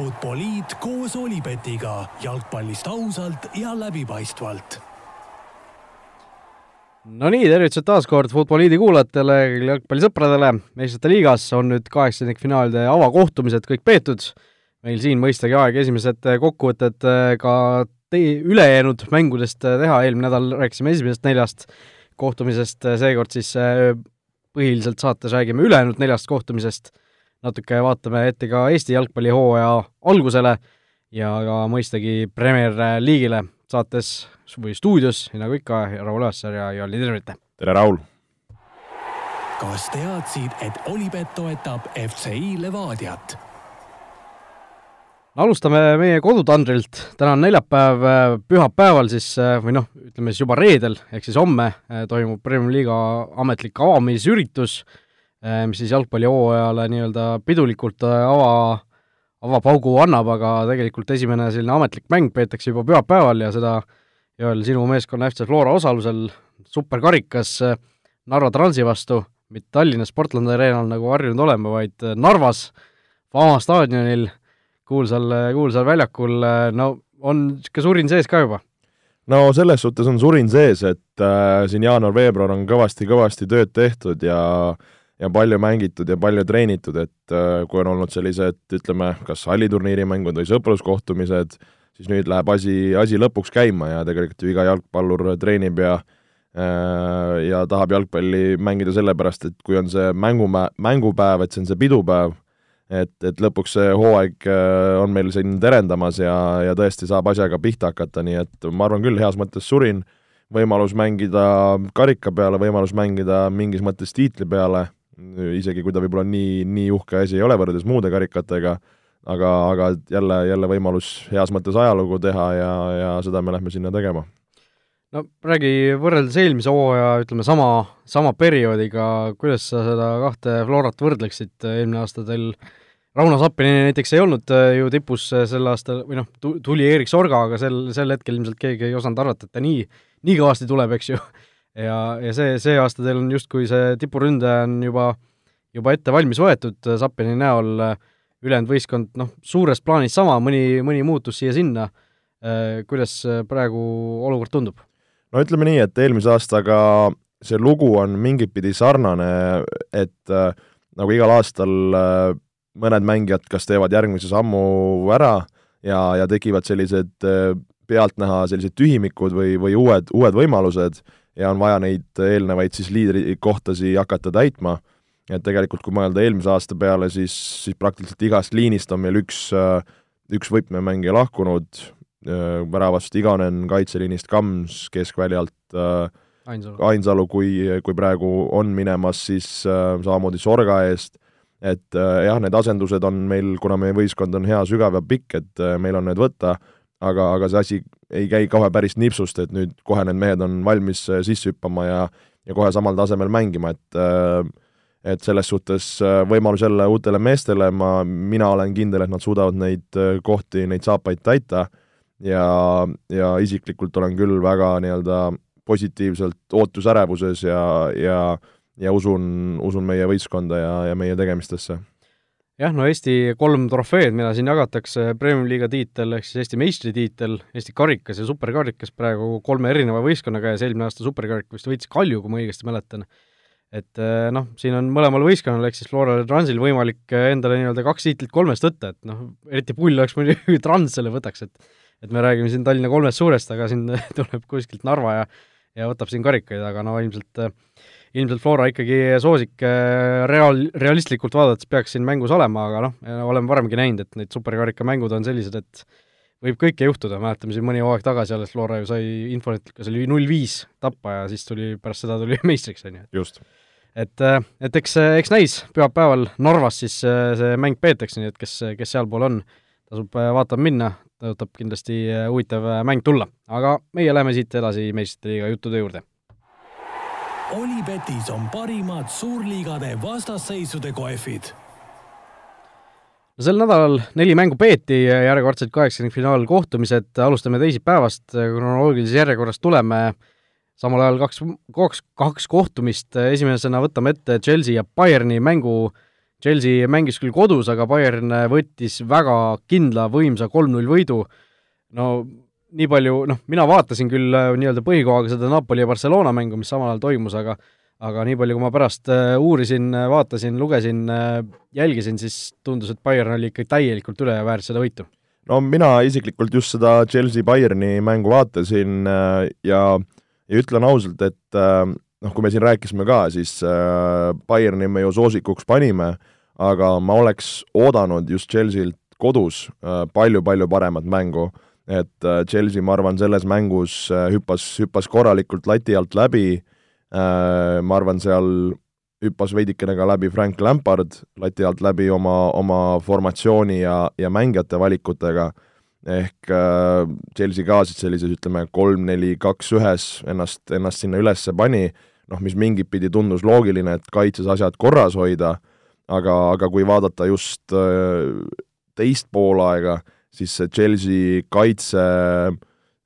Futboliit koos Olipetiga jalgpallist ausalt ja läbipaistvalt. no nii, tervitused taas kord Futboliidi kuulajatele, jalgpallisõpradele. meistrite liigas on nüüd kaheksandikfinaalide avakohtumised kõik peetud. meil siin mõistagi aeg esimesed kokkuvõtted ka tei-, ülejäänud mängudest teha, eelmine nädal rääkisime esimesest neljast kohtumisest, seekord siis põhiliselt saates räägime ülejäänud neljast kohtumisest natuke vaatame ette ka Eesti jalgpallihooaja algusele ja ka mõistagi Premier League'ile saates või stuudios, nagu ikka, Raul Õassaar ja Joelli Tervite! tere, Raul! kas teadsid, et Olipet toetab FCI Levadiat? alustame meie kodutandrilt, täna on neljapäev, pühapäeval siis, või noh, ütleme siis juba reedel, ehk siis homme toimub Premiumi liiga ametlik avamisüritus Äh, mis siis jalgpallihooajale nii-öelda pidulikult äh, ava, avapaugu annab, aga tegelikult esimene selline ametlik mäng peetakse juba pühapäeval ja seda Joel, sinu meeskonna FC Flora osalusel superkarikas äh, Narva Transi vastu, mitte Tallinna Sportlandi areenal, nagu harjunud oleme, vaid Narvas, Fama staadionil, kuulsal, kuulsal väljakul, no on niisugune surin sees ka juba? no selles suhtes on surin sees, et äh, siin jaanuar-veebruar on kõvasti-kõvasti tööd tehtud ja äh, ja palju mängitud ja palju treenitud, et äh, kui on olnud sellised, ütleme, kas halliturniiri mängud või sõpruskohtumised, siis nüüd läheb asi, asi lõpuks käima ja tegelikult ju iga jalgpallur treenib ja äh, ja tahab jalgpalli mängida sellepärast, et kui on see mängumä-, mängupäev, et see on see pidupäev, et, et lõpuks see hooaeg äh, on meil siin terendamas ja, ja tõesti saab asjaga pihta hakata, nii et ma arvan küll, heas mõttes surin, võimalus mängida karika peale, võimalus mängida mingis mõttes tiitli peale isegi kui ta võib-olla nii, nii uhke asi ei ole võrreldes muude karikatega, aga, aga jälle, jälle võimalus heas mõttes ajalugu teha ja, ja seda me lähme sinna tegema. no räägi, võrreldes eelmise hooaja, ütleme sama, sama perioodiga, kuidas sa seda kahte Florat võrdleksid, eelmine aasta teil Rauno Sappini näiteks ei olnud äh, ju tipus äh, sel aastal, või noh, tuli Erik Sorga, aga sel, sel hetkel ilmselt keegi ei osanud arvata, et ta nii, nii kõvasti tuleb, eks ju ja, ja see, see aasta teil on justkui see tipuründaja on juba, juba ette valmis võetud Zappeni näol, ülejäänud võistkond noh, suures plaanis sama, mõni, mõni muutus siia-sinna, kuidas praegu olukord tundub? no ütleme nii, et eelmise aastaga see lugu on mingit pidi sarnane, et äh, nagu igal aastal äh, mõned mängijad kas teevad järgmise sammu ära ja, ja tekivad sellised äh, pealtnäha sellised tühimikud või, või uued, uued võimalused ja on vaja neid eelnevaid siis liidrikohtasi hakata täitma, et tegelikult kui mõelda eelmise aasta peale, siis, siis praktiliselt igast liinist on meil üks, üks võtmemängija lahkunud, väravast Iganen, kaitseliinist Kams, keskväljalt Ainsalu, Ainsalu, kui, kui praegu on minemas, siis samamoodi Sorga eest, et jah, need asendused on meil, kuna meie võistkond on hea, sügav ja pikk, et meil on need võtta, aga, aga see asi ei käi kohe päris nipsust, et nüüd kohe need mehed on valmis äh, sisse hüppama ja ja kohe samal tasemel mängima, et äh, et selles suhtes äh, võimalus jälle uutele meestele, ma, mina olen kindel, et nad suudavad neid kohti, neid saapaid täita ja, ja isiklikult olen küll väga nii-öelda positiivselt ootusärevuses ja, ja ja usun, usun meie võistkonda ja, ja meie tegemistesse jah, no Eesti kolm trofeed, mida siin jagatakse, Premium-liiga tiitel ehk siis Eesti meistritiitel, Eesti karikas ja superkarikas praegu kolme erineva võistkonna käes, eelmine aasta superkarik vist võitis Kalju, kui ma õigesti mäletan. et eh, noh, siin on mõlemal võistkonnal ehk siis Floral ja Transil võimalik eh, endale nii-öelda kaks tiitlit kolmest võtta, et noh, eriti pull oleks muidugi Trans selle võtaks, et et me räägime siin Tallinna kolmest suurest, aga siin tuleb kuskilt Narva ja ja võtab siin karikaid, aga no ilmselt äh, ilmselt Flora ikkagi soosik äh, reaal, realistlikult vaadates peaks siin mängus olema, aga noh, oleme varemgi näinud, et need superkarika mängud on sellised, et võib kõike juhtuda, mäletame siin mõni hooaeg tagasi alles Flora ju sai Infonetikas oli null viis tappa ja siis tuli, pärast seda tuli meistriks, on ju. just. et, äh, et eks, eks näis, pühapäeval Narvas siis äh, see mäng peetakse, nii et kes, kes sealpool on, tasub vaatama minna, tõotab kindlasti huvitav mäng tulla. aga meie läheme siit edasi meistrite liiga juttude juurde Olipetis on parimad suurliigade vastasseisude kohvid. no sel nädalal neli mängu peeti, järjekordselt kaheksakümnendfinaal-kohtumised, alustame teisipäevast, kronoloogilises järjekorras tuleme, samal ajal kaks, kaks, kaks kohtumist, esimesena võtame ette Chelsea ja Bayerni mängu, Chelsea mängis küll kodus, aga Bayern võttis väga kindla võimsa kolm-null võidu, no nii palju, noh, mina vaatasin küll äh, nii-öelda põhikohaga seda Napoli ja Barcelona mängu, mis samal ajal toimus, aga aga nii palju, kui ma pärast äh, uurisin, vaatasin, lugesin, jälgisin, siis tundus, et Bayern oli ikka täielikult üle ja väärt seda võitu. no mina isiklikult just seda Chelsea-Bayerni mängu vaatasin ja, ja ütlen ausalt, et noh, kui me siin rääkisime ka, siis äh, Bayerni me ju soosikuks panime, aga ma oleks oodanud just Chelsea't kodus palju-palju äh, paremat mängu, et äh, Chelsea, ma arvan, selles mängus äh, hüppas, hüppas korralikult lati alt läbi äh,, ma arvan, seal hüppas veidikene ka läbi Frank Lampard, lati alt läbi oma, oma formatsiooni ja, ja mängijate valikutega, ehk Chelsea ka siis sellises, ütleme, kolm-neli-kaks ühes ennast, ennast sinna ülesse pani. Noh, mis mingit pidi tundus loogiline, et kaitses asjad korras hoida, aga, aga kui vaadata just teist poolaega, siis see Chelsea kaitse,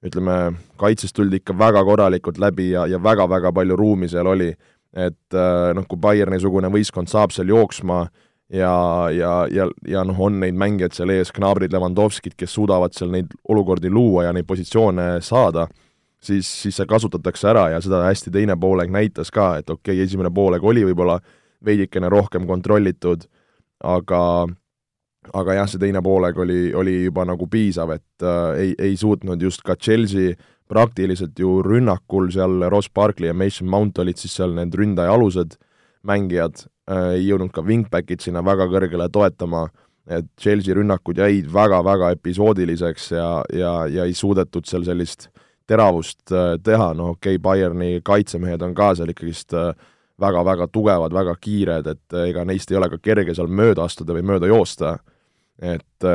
ütleme, kaitsest tuldi ikka väga korralikult läbi ja, ja väga-väga palju ruumi seal oli. et äh, noh, kui Bayerni-sugune võistkond saab seal jooksma ja, ja, ja, ja noh, on neid mängijaid seal ees, Gnabrid, Levandovskid, kes suudavad seal neid olukordi luua ja neid positsioone saada siis, siis see kasutatakse ära ja seda hästi teine poolek näitas ka, et okei okay,, esimene poolek oli võib-olla veidikene rohkem kontrollitud, aga aga jah, see teine pooleg oli, oli juba nagu piisav, et äh, ei, ei suutnud just ka Chelsea praktiliselt ju rünnakul seal Ross Barkley ja Mason Mount olid siis seal need ründaja alused mängijad äh,, ei jõudnud ka wingbackid sinna väga kõrgele toetama, et Chelsea rünnakud jäid väga-väga episoodiliseks ja, ja, ja ei suudetud seal sellist teravust äh, teha, no okei okay,, Bayerni kaitsemehed on ka seal ikkagist väga-väga äh, tugevad, väga kiired, et äh, ega neist ei ole ka kerge seal mööda astuda või mööda joosta. Et,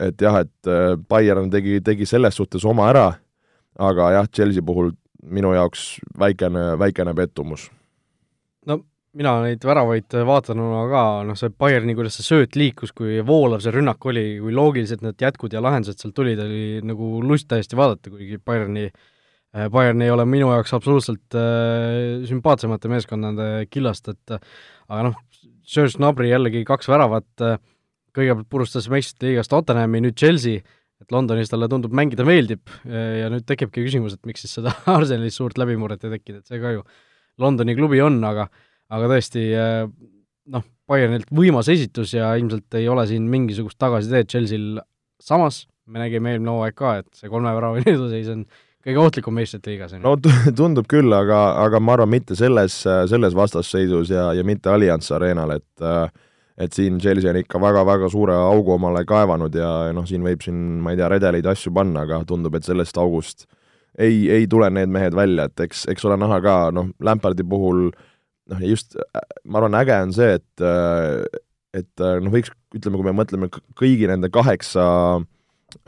et jah, et Bayern tegi, tegi selles suhtes oma ära, aga jah, Chelsea puhul minu jaoks väikene, väikene pettumus. no mina neid väravaid vaatanuna ka, noh see Bayerni, kuidas see sööt liikus, kui voolav see rünnak oli, kui loogilised need jätkud ja lahendused sealt tulid, oli nagu lust täiesti vaadata, kuigi Bayerni äh, Bayern ei ole minu jaoks absoluutselt äh, sümpaatsemate meeskondade killast, et aga noh, Serge Gnabry jällegi kaks väravat äh,, kõigepealt purustas meistrite liigas Tottenhami, nüüd Chelsea, et Londonis talle tundub, mängida meeldib. Äh, ja nüüd tekibki küsimus, et miks siis seda Arsenalis suurt läbimurret ei tekkinud, et see ka ju Londoni klubi on, aga aga tõesti äh, noh, Bayernilt võimas esitus ja ilmselt ei ole siin mingisugust tagasiteed Chelsea'l, samas. Me nägime eelmine hooaeg ka, et see kolme värava eduseis on kõige ohtlikum meistrite liigas. no tundub küll, aga, aga ma arvan, mitte selles, selles vastasseisus ja, ja mitte Allianz Arenal, et et siin Chelsea on ikka väga-väga suure augu omale kaevanud ja noh, siin võib siin, ma ei tea, redeleid asju panna, aga tundub, et sellest august ei, ei tule need mehed välja, et eks, eks ole näha ka, noh, Lampardi puhul äh, noh, ja just ma arvan, äge on see, et et noh, võiks, ütleme, kui me mõtleme kõigi nende kaheksa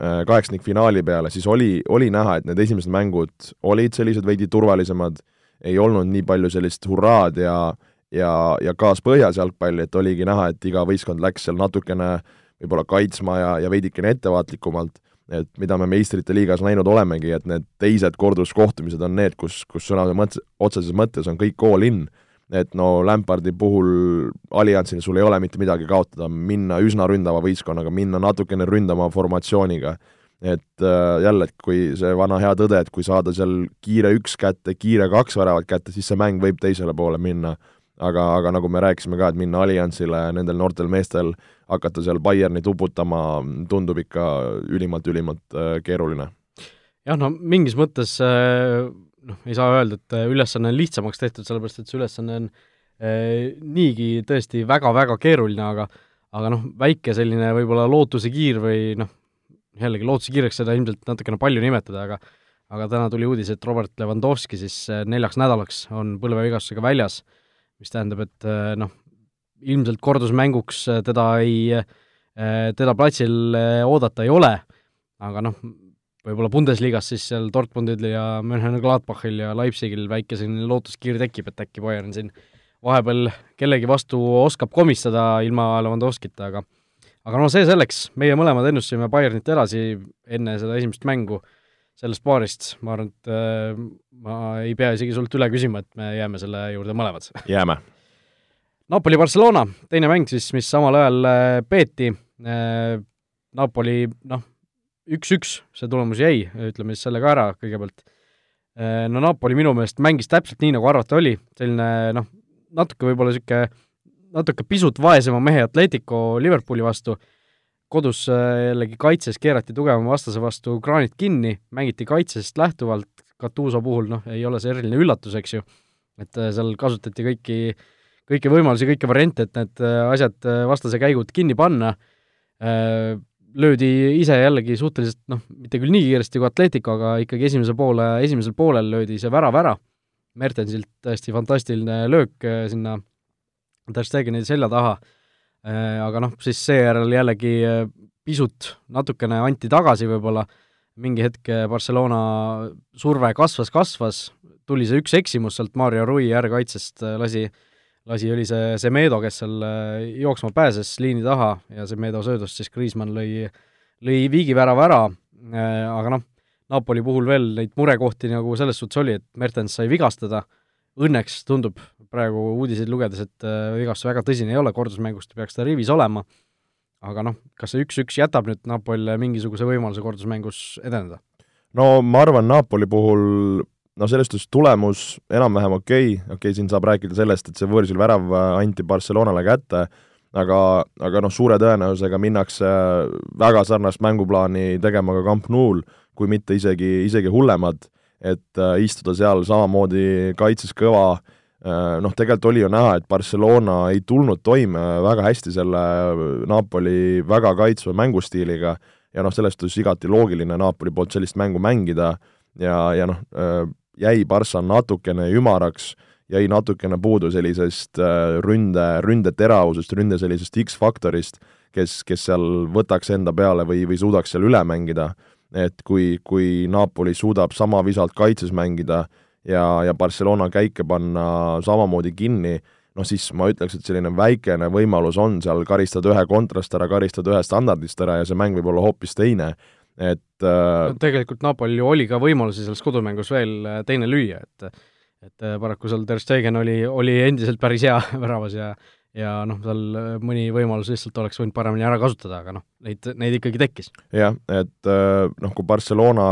kaheksandikfinaali peale, siis oli, oli näha, et need esimesed mängud olid sellised veidi turvalisemad, ei olnud nii palju sellist hurraad ja ja, ja kaaspõhjas jalgpalli, et oligi näha, et iga võistkond läks seal natukene võib-olla kaitsma ja, ja veidikene ettevaatlikumalt, et mida me meistrite liigas näinud olemegi, et need teised korduskohtumised on need, kus, kus sõna mõttes, otseses mõttes on kõik all in et no Lampardi puhul Alliansil sul ei ole mitte midagi kaotada, minna üsna ründava võistkonnaga, minna natukene ründama formatsiooniga. et äh, jälle, et kui see vana hea tõde, et kui saada seal kiire üks kätte, kiire kaks väravat kätte, siis see mäng võib teisele poole minna. Aga, aga nagu me rääkisime ka, et minna Alliansile, nendel noortel meestel, hakata seal Bayerni tuputama, tundub ikka ülimalt-ülimalt äh, keeruline. jah, no mingis mõttes äh noh, ei saa öelda, et äh, ülesanne on lihtsamaks tehtud, sellepärast et see ülesanne on eh, niigi tõesti väga-väga keeruline, aga aga noh, väike selline võib-olla lootusekiir või noh, jällegi lootusekiireks seda ilmselt natukene palju nimetada, aga aga täna tuli uudis, et Robert Lewandowski siis äh, neljaks nädalaks on põlvevigastusega väljas, mis tähendab, et noh, ilmselt kordusmänguks teda ei, teda platsil oodata ei ole, aga noh, võib-olla Bundesligas siis seal Dortmundil ja Mönchengladbachil ja Leipzigil väike selline lootuskiir tekib, et äkki Bayern siin vahepeal kellegi vastu oskab komistada ilma Lewandowskita, aga aga no see selleks, meie mõlemad ennustasime Bayernit edasi enne seda esimest mängu sellest paarist, ma arvan, et äh, ma ei pea isegi sult üle küsima, et me jääme selle juurde mõlemad. jääme. Napoli-Barcelona, teine mäng siis, mis samal ajal äh, peeti, äh, Napoli noh, üks-üks see tulemus jäi, ütleme siis selle ka ära kõigepealt. No Napoli minu meelest mängis täpselt nii, nagu arvata oli, selline noh, natuke võib-olla niisugune natuke pisut vaesema mehe Atletico Liverpooli vastu, kodus jällegi kaitses keerati tugevama vastase vastu kraanid kinni, mängiti kaitsest lähtuvalt, Katuuso puhul noh, ei ole see eriline üllatus, eks ju, et seal kasutati kõiki äh, kõiki võimalusi, kõiki variante, et need äh, asjad, äh, vastase käigud kinni panna, äh, löödi ise jällegi suhteliselt noh, mitte küll nii kiiresti kui Atletico, aga ikkagi esimese poole, esimesel poolel löödi see värav ära, Mertensilt täiesti fantastiline löök sinna Ter Stegeni selja taha, aga noh, siis seejärel jällegi pisut natukene anti tagasi võib-olla, mingi hetk Barcelona surve kasvas, kasvas, tuli see üks eksimus sealt Mario Rui äärekaitsest, lasi lasi, oli see Semedo, kes seal äh, jooksma pääses liini taha ja Semedo söödust siis Kriismann lõi, lõi viigivärava ära, äh, aga noh, Napoli puhul veel neid murekohti nagu selles suhtes oli, et Mertens sai vigastada, õnneks tundub praegu uudiseid lugedes, et äh, vigastus väga tõsine ei ole, kordusmängust peaks ta rivis olema, aga noh, kas see üks-üks jätab nüüd Napolile mingisuguse võimaluse kordusmängus edeneda? no ma arvan, Napoli puhul no selles suhtes tulemus enam-vähem okei okay., okei okay,, siin saab rääkida sellest, et see võõrsil värav äh, anti Barcelonale kätte, aga, aga noh, suure tõenäosusega minnakse väga sarnast mänguplaani tegema ka Camp Nou'l, kui mitte isegi, isegi hullemad, et äh, istuda seal samamoodi kaitses kõva äh,, noh, tegelikult oli ju näha, et Barcelona ei tulnud toime väga hästi selle Napoli väga kaitsva mängustiiliga ja noh, selles suhtes igati loogiline Napoli poolt sellist mängu mängida ja, ja noh äh,, jäi Barca natukene ümaraks, jäi natukene puudu sellisest äh, ründe, ründe teravusest, ründe sellisest X-faktorist, kes, kes seal võtaks enda peale või, või suudaks seal üle mängida. et kui, kui Napoli suudab sama visalt kaitses mängida ja, ja Barcelona käike panna samamoodi kinni, noh siis ma ütleks, et selline väikene võimalus on seal karistada ühe kontrast ära, karistada ühe standardist ära ja see mäng võib olla hoopis teine et äh, no, tegelikult Napolil ju oli ka võimalusi selles kodumängus veel äh, teine lüüa, et et äh, paraku seal Ter Stegen oli, oli endiselt päris hea väravas ja ja noh, tal äh, mõni võimalus lihtsalt oleks võinud paremini ära kasutada, aga noh, neid, neid ikkagi tekkis. jah, et noh, kui Barcelona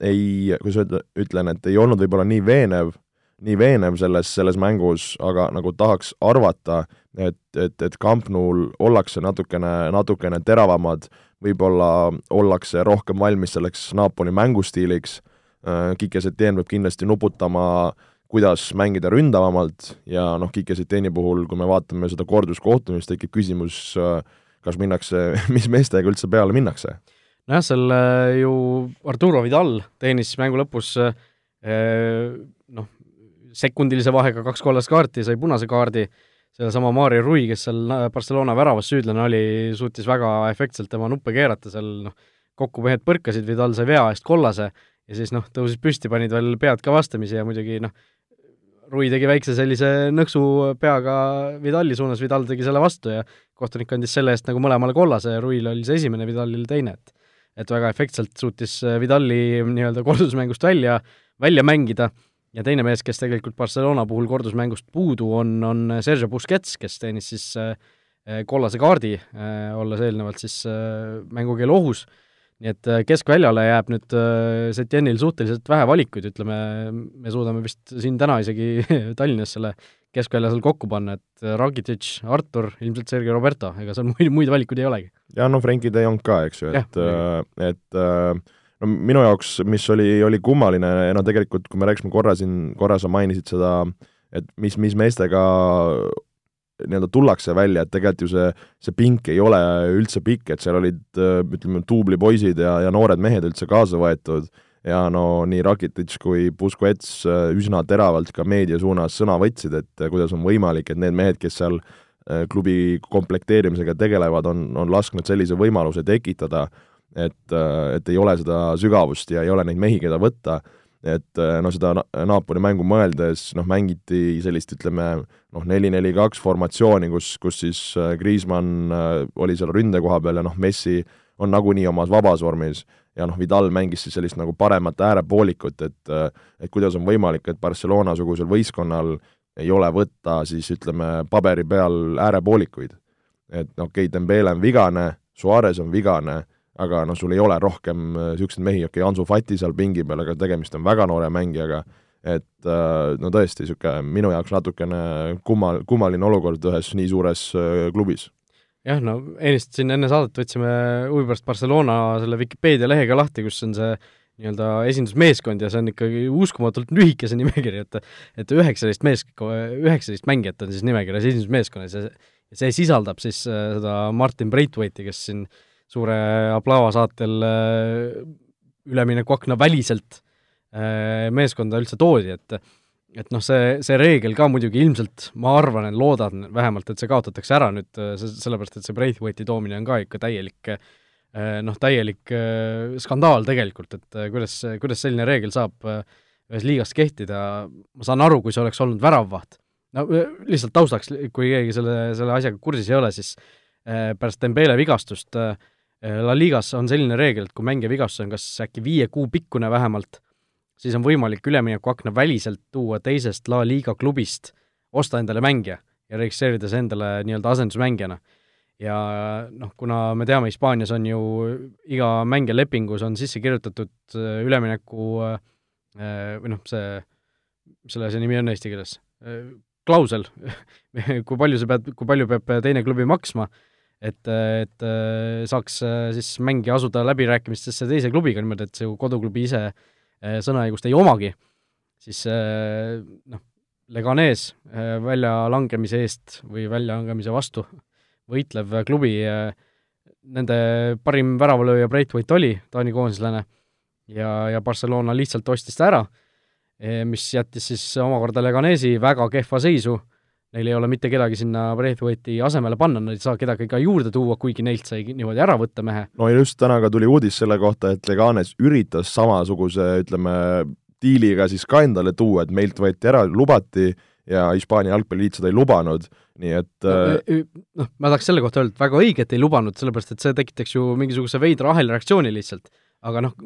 ei, kuidas öelda, ütlen, et ei olnud võib-olla nii veenev, nii veenev selles, selles mängus, aga nagu tahaks arvata, et, et, et Camp Nou'l ollakse natukene, natukene teravamad võib-olla ollakse rohkem valmis selleks Napoli mängustiiliks, äh, Kike Setien peab kindlasti nuputama, kuidas mängida ründavamalt ja noh, Kike Setieni puhul, kui me vaatame seda korduskohtumist, tekib küsimus, äh, kas minnakse, mis meestega üldse peale minnakse? Nojah, seal äh, ju Arturo Vidal teenis mängu lõpus noh, sekundilise vahega kaks kollast kaarti, sai punase kaardi, sedasama Mario Rui, kes seal Barcelona väravas süüdlane oli, suutis väga efektselt tema nuppe keerata seal, noh, kokku mehed põrkasid, Vidal sai vea eest kollase ja siis noh, tõusis püsti, panid veel pead ka vastamisi ja muidugi noh, Rui tegi väikse sellise nõksu peaga Vidali suunas, Vidal tegi selle vastu ja kohtunik andis selle eest nagu mõlemale kollase ja Ruil oli see esimene, Vidalil teine, et et väga efektselt suutis Vidali nii-öelda kordusmängust välja, välja mängida. Ja teine mees, kes tegelikult Barcelona puhul kordusmängust puudu on, on Sergio Busquets, kes teenis siis äh, kollase kaardi, äh, olles eelnevalt siis äh, mängukeel ohus, nii et keskväljale jääb nüüd Setjenil suhteliselt vähe valikuid, ütleme, me suudame vist siin täna isegi Tallinnas selle keskvälja seal kokku panna, et Rakitic, Artur, ilmselt Sergei Roberto, ega seal muid, muid valikuid ei olegi. ja no Frenkie de Jong ka, eks ju, et, et äh, no minu jaoks, mis oli, oli kummaline, no tegelikult kui me rääkisime korra siin, korra sa mainisid seda, et mis, mis meestega nii-öelda tullakse välja, et tegelikult ju see, see pink ei ole üldse pikk, et seal olid ütleme, duublipoisid ja, ja noored mehed üldse kaasa võetud ja no nii Rakitic kui Busquets üsna teravalt ka meedia suunas sõna võtsid, et kuidas on võimalik, et need mehed, kes seal klubi komplekteerimisega tegelevad, on, on lasknud sellise võimaluse tekitada et, et ei ole seda sügavust ja ei ole neid mehi, keda võtta, et noh, seda Napoli mängu mõeldes noh, mängiti sellist, ütleme noh, neli-neli-kaks formatsiooni, kus, kus siis Kriismann äh, oli seal ründe koha peal ja noh, Messi on nagunii omas vabas vormis ja noh, Vidal mängis siis sellist nagu paremat äärepoolikut, et et kuidas on võimalik, et Barcelona-sugusel võistkonnal ei ole võtta siis ütleme, paberi peal äärepoolikuid. et noh, okei okay,, Dembele on vigane, Suarez on vigane, aga noh, sul ei ole rohkem niisuguseid mehi, okei okay,, Ansu Fati seal pingi peal, aga tegemist on väga noore mängijaga, et no tõesti, niisugune minu jaoks natukene kummal, kummaline olukord ühes nii suures klubis jah, no eelistasin enne saadet, võtsime huvi pärast Barcelona selle Vikipeedia lehega lahti, kus on see nii-öelda esindusmeeskond ja see on ikkagi uskumatult lühike, see nimekiri, et et üheksateist mees-, üheksateist mängijat on siis nimekirjas esindusmeeskonnas ja see, see sisaldab siis äh, seda Martin Braithwaite'i, kes siin suure Aplava saatel äh, üleminekuakna väliselt äh, meeskonda üldse toodi, et et noh, see, see reegel ka muidugi ilmselt, ma arvan, loodan vähemalt, et see kaotatakse ära nüüd, sellepärast et see Braithwaite'i toomine on ka ikka täielik noh, täielik skandaal tegelikult, et kuidas, kuidas selline reegel saab ühes liigas kehtida, ma saan aru, kui see oleks olnud väravvaht. no lihtsalt taustaks, kui keegi selle, selle asjaga kursis ei ole, siis pärast Dembele vigastust La Ligas on selline reegel, et kui mängija vigastus on kas äkki viie kuu pikkune vähemalt, siis on võimalik üleminekuakna väliselt tuua teisest La Liga klubist, osta endale mängija ja registreerida see endale nii-öelda asendusmängijana. ja noh, kuna me teame, Hispaanias on ju iga mängija lepingus on sisse kirjutatud äh, ülemineku äh, või noh, see, mis selle asja nimi on eesti keeles, äh, klausel kui palju sa pead, kui palju peab teine klubi maksma, et, et saaks siis mängija asuda läbirääkimistesse teise klubiga niimoodi, et see koduklubi ise äh, Äh, sõnaõigust ei omagi, siis äh, noh, Leganes äh, väljalangemise eest või väljalangemise vastu võitlev klubi, nende parim väravalööja Braithwaite oli, taani koondislane, ja, ja Barcelona lihtsalt ostis ta ära, mis jättis siis omakorda Leganesi väga kehva seisu, neil ei ole mitte kedagi sinna Braithwaite'i asemele panna, nad ei saa kedagi ka juurde tuua, kuigi neilt sai niimoodi ära võtta mehe. no ja just täna ka tuli uudis selle kohta, et Leganes üritas samasuguse, ütleme, diiliga siis ka endale tuua, et meilt võeti ära, lubati ja Hispaania jalgpalliliit seda ei lubanud, nii et äh, noh, ma tahaks selle kohta öelda, et väga õige, et ei lubanud, sellepärast et see tekitaks ju mingisuguse veidra ahelreaktsiooni lihtsalt. aga noh,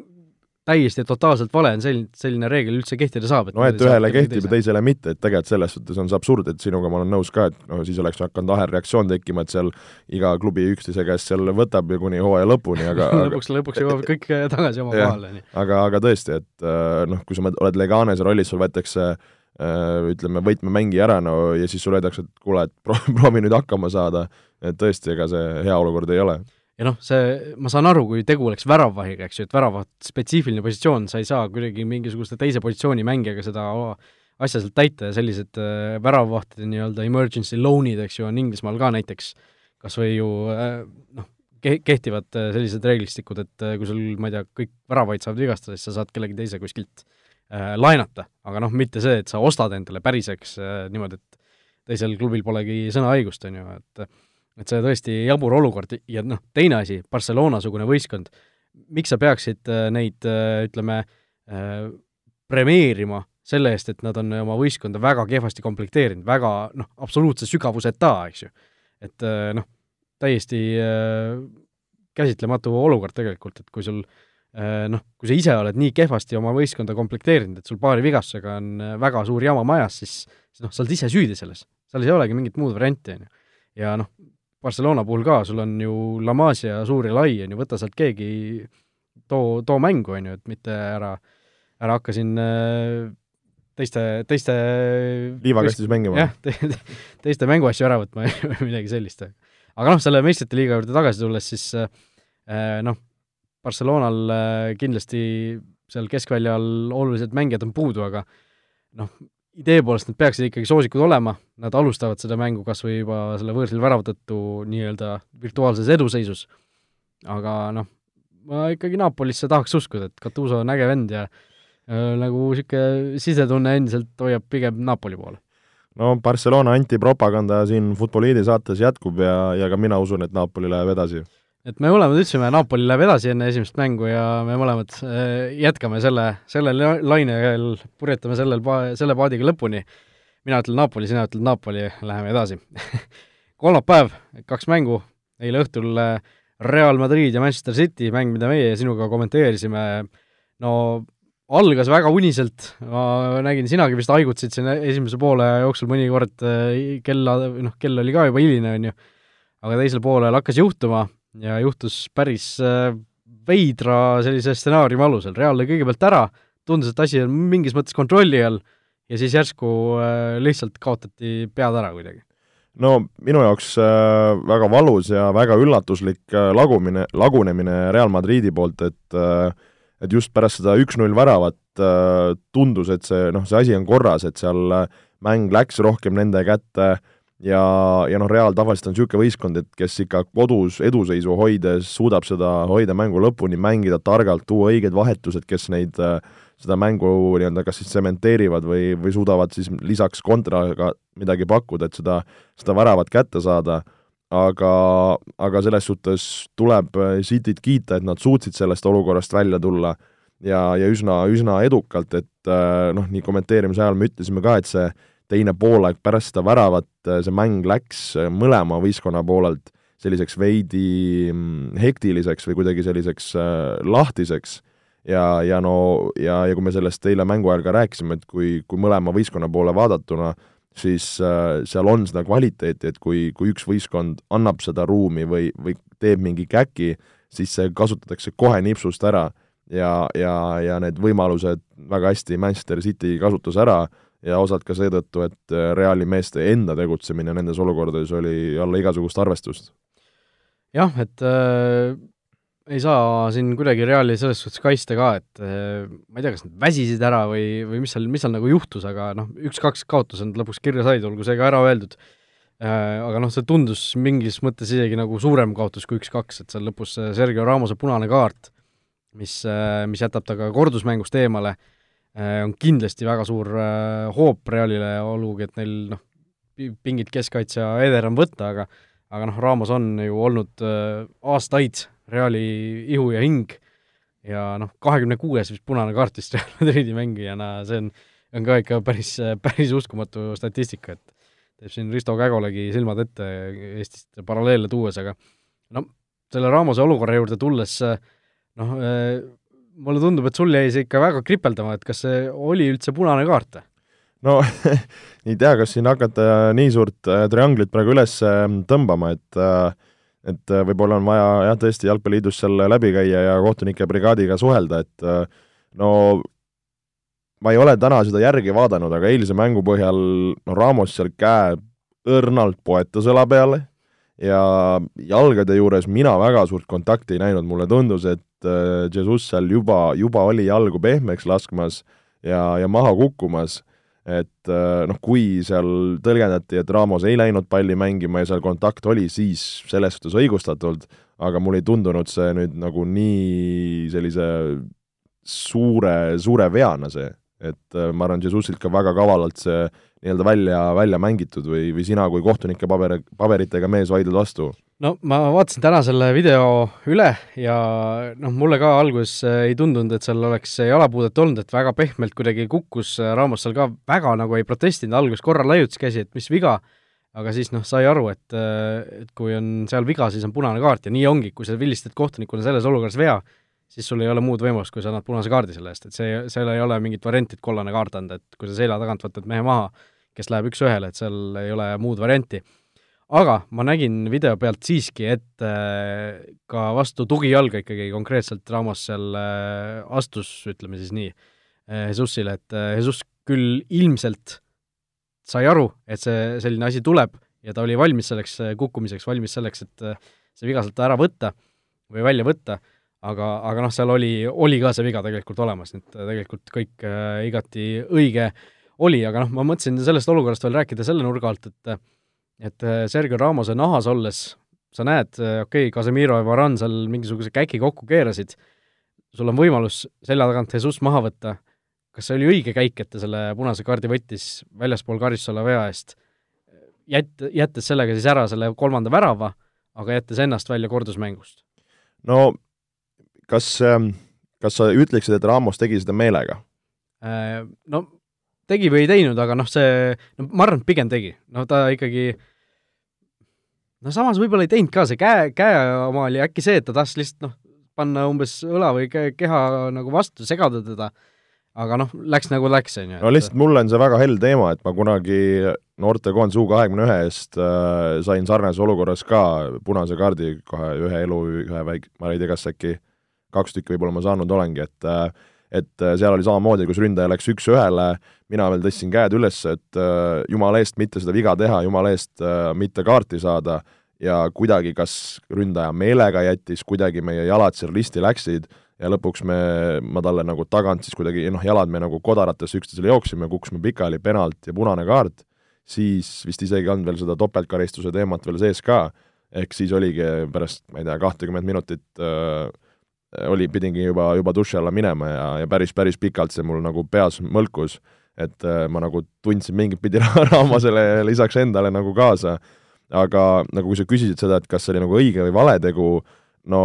täiesti totaalselt vale on selline, selline reegel üldse kehtida saab. no et ühele kehtib ja teisele mitte, et tegelikult selles suhtes on see absurd, et sinuga ma olen nõus ka, et no siis oleks hakanud ahelreaktsioon tekkima, et seal iga klubi üksteise käest seal võtab ju kuni hooaja lõpuni, aga lõpuks, lõpuks jõuavad kõik tagasi oma kohale. aga, aga tõesti, et äh, noh, kui sa oled Leganese rollis, sul võetakse äh, ütleme, võtmemängija ära, no ja siis sulle öeldakse, et kuule, et proovi nüüd hakkama saada, et tõesti, ega see hea olukord ei ole ja noh, see, ma saan aru, kui tegu oleks väravvahiga, eks ju, et väravaht, spetsiifiline positsioon, sa ei saa kuidagi mingisuguse teise positsiooni mängijaga seda asja sealt täita ja sellised äh, väravvahtide nii-öelda emergency loan'id, eks ju, on Inglismaal ka näiteks kas või ju äh, noh, ke-, kehtivad äh, sellised reeglistikud, et äh, kui sul, ma ei tea, kõik väravaid saavad vigastada, siis sa saad kellegi teise kuskilt äh, laenata, aga noh, mitte see, et sa ostad endale päriseks äh, niimoodi, et teisel klubil polegi sõnaõigust, on ju, et äh, et see tõesti jabur olukord ja noh, teine asi, Barcelona-sugune võistkond, miks sa peaksid äh, neid, äh, ütleme, äh, premeerima selle eest, et nad on oma võistkonda väga kehvasti komplekteerinud, väga noh, absoluutse sügavuseta, eks ju. et noh, täiesti käsitlematu olukord tegelikult, et kui sul noh, kui sa ise oled nii kehvasti oma võistkonda komplekteerinud, et sul paari vigastusega on väga suur jama majas, siis, siis noh, sa oled ise süüdi selles. seal ei olegi mingit muud varianti, on ju. ja noh, Barcelona puhul ka, sul on ju La Masia suur ja lai, on ju, võta sealt keegi, too, too mängu, on ju, et mitte ära, ära hakka siin äh, teiste, teiste liivakastis mängima. jah te,, teiste mänguasju ära võtma või midagi sellist. aga noh, selle meistrite liiga juurde tagasi tulles, siis äh, noh, Barcelonal äh, kindlasti seal keskväljal olulised mängijad on puudu, aga noh, idee poolest nad peaksid ikkagi soosikud olema, nad alustavad seda mängu kas või juba selle võõrsil värava tõttu nii-öelda virtuaalses eduseisus, aga noh, ma ikkagi Napolisse tahaks uskuda, et Gattuso on äge vend ja äh, nagu niisugune sisetunne endiselt hoiab pigem Napoli poole. no Barcelona antipropaganda siin Futboliidi saates jätkub ja, ja ka mina usun, et Napoli läheb edasi et me mõlemad ütlesime, Napoli läheb edasi enne esimest mängu ja me mõlemad äh, jätkame selle, sellel lainel, purjetame sellel pa-, selle paadiga lõpuni. mina ütlen Napoli, sina ütled Napoli, läheme edasi. Kolmapäev, kaks mängu, eile õhtul äh, Real Madrid ja Manchester City, mäng, mida meie sinuga kommenteerisime, no algas väga uniselt, ma nägin, sinagi vist haigutasid siin esimese poole jooksul mõnikord, kella, noh, kell oli ka juba hiline, on ju, aga teisel poolel hakkas juhtuma ja juhtus päris veidra sellise stsenaariumi alusel, Real lõi kõigepealt ära, tundus, et asi on mingis mõttes kontrolli all ja siis järsku lihtsalt kaotati pead ära kuidagi. No minu jaoks äh, väga valus ja väga üllatuslik äh, lagumine, lagunemine Real Madridi poolt, et äh, et just pärast seda üks-null väravat äh, tundus, et see noh, see asi on korras, et seal äh, mäng läks rohkem nende kätte ja, ja noh, Real tavaliselt on niisugune võistkond, et kes ikka kodus eduseisu hoides suudab seda hoida mängu lõpuni, mängida targalt, tuua õiged vahetused, kes neid äh, seda mängu nii-öelda kas siis tsementeerivad või, või suudavad siis lisaks kontraga midagi pakkuda, et seda, seda väravat kätte saada, aga, aga selles suhtes tuleb Cityt kiita, et nad suutsid sellest olukorrast välja tulla. Ja, ja üsna, üsna edukalt, et noh, nii kommenteerimise ajal me ütlesime ka, et see teine poolaeg pärast seda väravat, see mäng läks mõlema võistkonna poolelt selliseks veidi mm, hektiliseks või kuidagi selliseks äh, lahtiseks. Ja, ja no ja, ja kui me sellest eile mängu ajal ka rääkisime, et kui, kui mõlema võistkonna poole vaadatuna, siis äh, seal on seda kvaliteeti, et kui, kui üks võistkond annab seda ruumi või, või teeb mingi käki, siis see kasutatakse kohe nipsust ära. Ja, ja, ja need võimalused väga hästi Manchester City kasutas ära ja osad ka seetõttu, et äh, Reali meeste enda tegutsemine nendes olukordades oli alla igasugust arvestust. jah, et äh, ei saa siin kuidagi Reali selles suhtes kaitsta ka, et eh, ma ei tea, kas nad väsisid ära või, või mis seal, mis seal nagu juhtus, aga noh, üks-kaks kaotuse nad lõpuks kirja said, olgu see ka ära öeldud. Eh, aga noh, see tundus mingis mõttes isegi nagu suurem kaotus kui üks-kaks, et seal lõpus Sergio Ramose punane kaart, mis, eh, mis jätab ta ka kordusmängust eemale, on kindlasti väga suur hoop Realile, olgugi et neil noh, pingid keskkaitsja eder on võtta, aga aga noh, Ramos on ju olnud aastaid Reali ihu ja hing. Ja noh, kahekümne kuues vist punane kaart vist Real Madridi mängijana, see on, on ka ikka päris, päris uskumatu statistika, et teeb siin Risto Kägolegi silmad ette Eestist paralleele tuues, aga no selle Ramose olukorra juurde tulles noh, mulle tundub, et sul jäi see ikka väga kripeldama, et kas see oli üldse punane kaart? no ei tea, kas siin hakata nii suurt äh, trianglit praegu üles tõmbama, et äh, et äh, võib-olla on vaja jah, tõesti Jalgpalliliidus seal läbi käia ja kohtunike brigaadiga suhelda, et no ma ei ole täna seda järgi vaadanud, aga eilse mängu põhjal no Ramos seal käe õrnalt poetas õla peale ja jalgade juures mina väga suurt kontakti ei näinud, mulle tundus, et äh, Jesus seal juba, juba oli jalgu pehmeks laskmas ja, ja maha kukkumas. Et äh, noh, kui seal tõlgendati, et Ramos ei läinud palli mängima ja seal kontakt oli, siis selles suhtes õigustatult, aga mulle ei tundunud see nüüd nagu nii sellise suure, suure veana see, et äh, ma arvan, Jesusilt ka väga kavalalt see nii-öelda välja, välja mängitud või, või sina kui kohtunike paber, paberitega mees vaidled vastu no ma vaatasin täna selle video üle ja noh, mulle ka alguses äh, ei tundunud, et seal oleks jalapuudet olnud, et väga pehmelt kuidagi kukkus, äh, Ramos seal ka väga nagu ei protestinud, alguses korra laiutas käsi, et mis viga, aga siis noh, sai aru, et, äh, et kui on seal viga, siis on punane kaart ja nii ongi, kui sa vilistad kohtunikuna selles olukorras vea, siis sul ei ole muud võimalust, kui sa annad punase kaardi selle eest, et see, seal ei ole mingit varianti, et kollane kaart anda, et kui sa selja tagant võtad mehe maha, kes läheb üks-ühele, et seal ei ole muud varianti aga ma nägin video pealt siiski, et äh, ka vastu tugijalga ikkagi konkreetselt Ramos seal äh, astus, ütleme siis nii, äh, Jesusile, et Jesus küll ilmselt sai aru, et see selline asi tuleb ja ta oli valmis selleks kukkumiseks, valmis selleks, et see viga sealt ära võtta või välja võtta, aga, aga noh, seal oli, oli ka see viga tegelikult olemas, nii et tegelikult kõik igati õige oli, aga noh, ma mõtlesin sellest olukorrast veel rääkida selle nurga alt, et et äh, Sergei Ramose nahas olles sa näed, äh, okei okay,, Casemiro ja Varan seal mingisuguse käki kokku keerasid, sul on võimalus selja tagant Jesus maha võtta, kas see oli õige käik, et ta selle punase kaardi võttis väljaspool karistusala vea eest, jät-, jättes sellega siis ära selle kolmanda värava, aga jättes ennast välja kordusmängust? no kas, ähm, kas sa ütleksid, et Ramos tegi seda meelega? Äh, no tegi või ei teinud, aga noh, see, no ma arvan, et pigem tegi. no ta ikkagi äh, no samas võib-olla ei teinud ka, see käe, käe oma oli äkki see, et ta tahtis lihtsalt noh, panna umbes õla või keha nagu vastu, segada teda, aga noh, läks nagu läks, on ju. no lihtsalt mulle on see väga hell teema, et ma kunagi noortekoondise U kahekümne ühe eest äh, sain sarnases olukorras ka punase kaardi kohe ühe elu, ühe väik-, ma ei tea, kas äkki kaks tükki võib-olla ma saanud olengi, et äh, et äh, seal oli samamoodi, kus ründaja läks üks-ühele, mina veel tõstsin käed üles, et äh, jumala eest mitte seda viga teha, jumala eest äh, mitte kaarti saada. Ja kuidagi kas ründaja meelega jättis, kuidagi meie jalad seal risti läksid ja lõpuks me, ma talle nagu tagant siis kuidagi noh, jalad me nagu kodarates üksteisele jooksime, kukkusime pikali, penalt ja punane kaart, siis vist isegi ei olnud veel seda topeltkaristuse teemat veel sees ka, ehk siis oligi pärast, ma ei tea, kahtekümmet minutit äh, oli, pidingi juba, juba duši alla minema ja, ja päris, päris pikalt see mul nagu peas mõlkus, et äh, ma nagu tundsin mingit pidi Raamasele lisaks endale nagu kaasa, aga nagu kui sa küsisid seda, et kas see oli nagu õige või vale tegu, no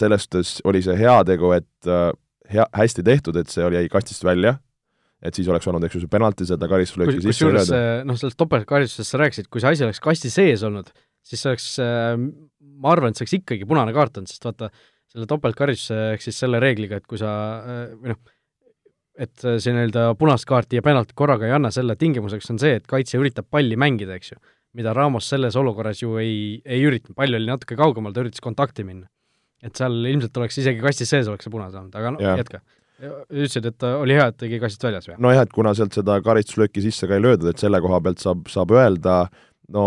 selles suhtes oli see heategu, et äh, hea, hästi tehtud, et see oli, jäi kastist välja, et siis oleks olnud, eks ju, see penalti seda karistuslööki sisse kusjuures noh, sellest topeltkaristusest sa rääkisid, kui see asi oleks kasti sees olnud, siis see oleks, äh, ma arvan, et see oleks ikkagi punane kaart olnud, sest vaata, selle topeltkaristuse ehk siis selle reegliga, et kui sa või noh, et see nii-öelda punast kaarti ja penaltit korraga ei anna, selle tingimuseks on see, et kaitsja üritab palli mängida, eks ju. mida Ramos selles olukorras ju ei, ei üritanud, pall oli natuke kaugemal, ta üritas kontakti minna et seal ilmselt oleks isegi kastis sees oleks see punase olnud, aga noh, jätka. ütlesid, et oli hea, et tegi kastist väljas või? nojah, et kuna sealt seda karistuslööki sisse ka ei löödud, et selle koha pealt saab, saab öelda, no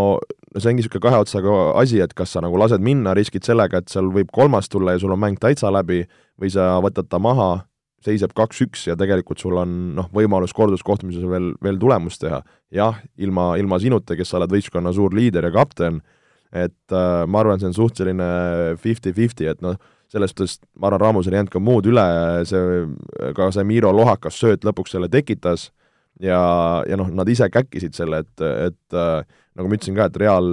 see ongi niisugune kahe otsaga asi, et kas sa nagu lased minna, riskid sellega, et seal võib kolmas tulla ja sul on mäng täitsa läbi, või sa võtad ta maha, seisab kaks-üks ja tegelikult sul on noh, võimalus korduskohtumises veel, veel tulemust teha. jah, ilma, ilma sinuta, kes sa oled võistkonna suur liider ja kapten, et äh, ma arvan, see on suht selline fifty-fifty, et noh, selles suhtes ma arvan, Raamusel ei jäänud ka muud üle, see, ka see Miro lohakas sööt lõpuks selle tekitas ja, ja noh, nad ise käkkisid selle, et, et äh, nagu ma ütlesin ka, et Real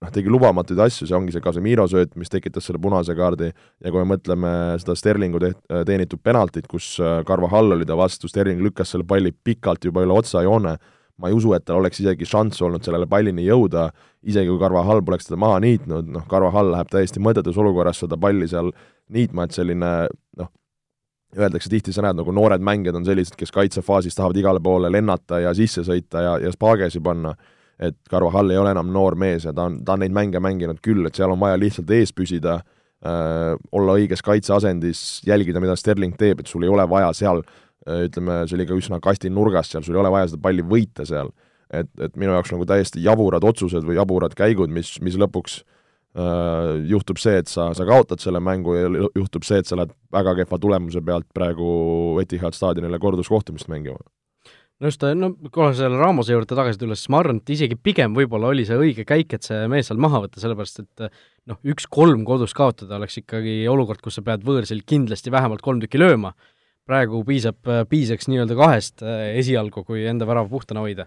noh, tegi lubamatuid asju, see ongi see Casemiro sööt, mis tekitas selle punase kaardi. Ja kui me mõtleme seda Sterlingu teht-, teenitud penaltit, kus äh, Carvajal oli ta vastu, Sterling lükkas selle palli pikalt juba üle otsajoone, ma ei usu, et tal oleks isegi šanss olnud sellele pallini jõuda, isegi kui Carvajal poleks teda maha niitnud, noh, Carvajal läheb täiesti mõttetus olukorras seda palli seal niitma, et selline noh, öeldakse tihti, sa näed, nagu noored mängijad on sellised, kes kaitsefaasis tahavad igale poole lennata ja sisse sõita ja, ja spaagesi panna, et Carvajal ei ole enam noor mees ja ta on, ta on neid mänge mänginud küll, et seal on vaja lihtsalt ees püsida äh,, olla õiges kaitseasendis, jälgida, mida Sterling teeb, et sul ei ole vaja seal äh, ütleme, see oli ka üsna kasti nurgas seal, sul ei ole vaja seda palli võita seal. et, et minu jaoks nagu täiesti jaburad otsused või jaburad käigud, mis, mis lõpuks äh, juhtub see, et sa, sa kaotad selle mängu ja juhtub see, et sa lähed väga kehva tulemuse pealt praegu Etihad staadionile korduskohtumist mängima no just, no kohe selle Ramose juurde tagasi tulles, siis ma arvan, et isegi pigem võib-olla oli see õige käik, et see mees seal maha võtta, sellepärast et noh, üks-kolm kodus kaotada oleks ikkagi olukord, kus sa pead võõrsil kindlasti vähemalt kolm tükki lööma praegu piisab, piisaks nii-öelda kahest äh, esialgu, kui enda värav puhtana hoida.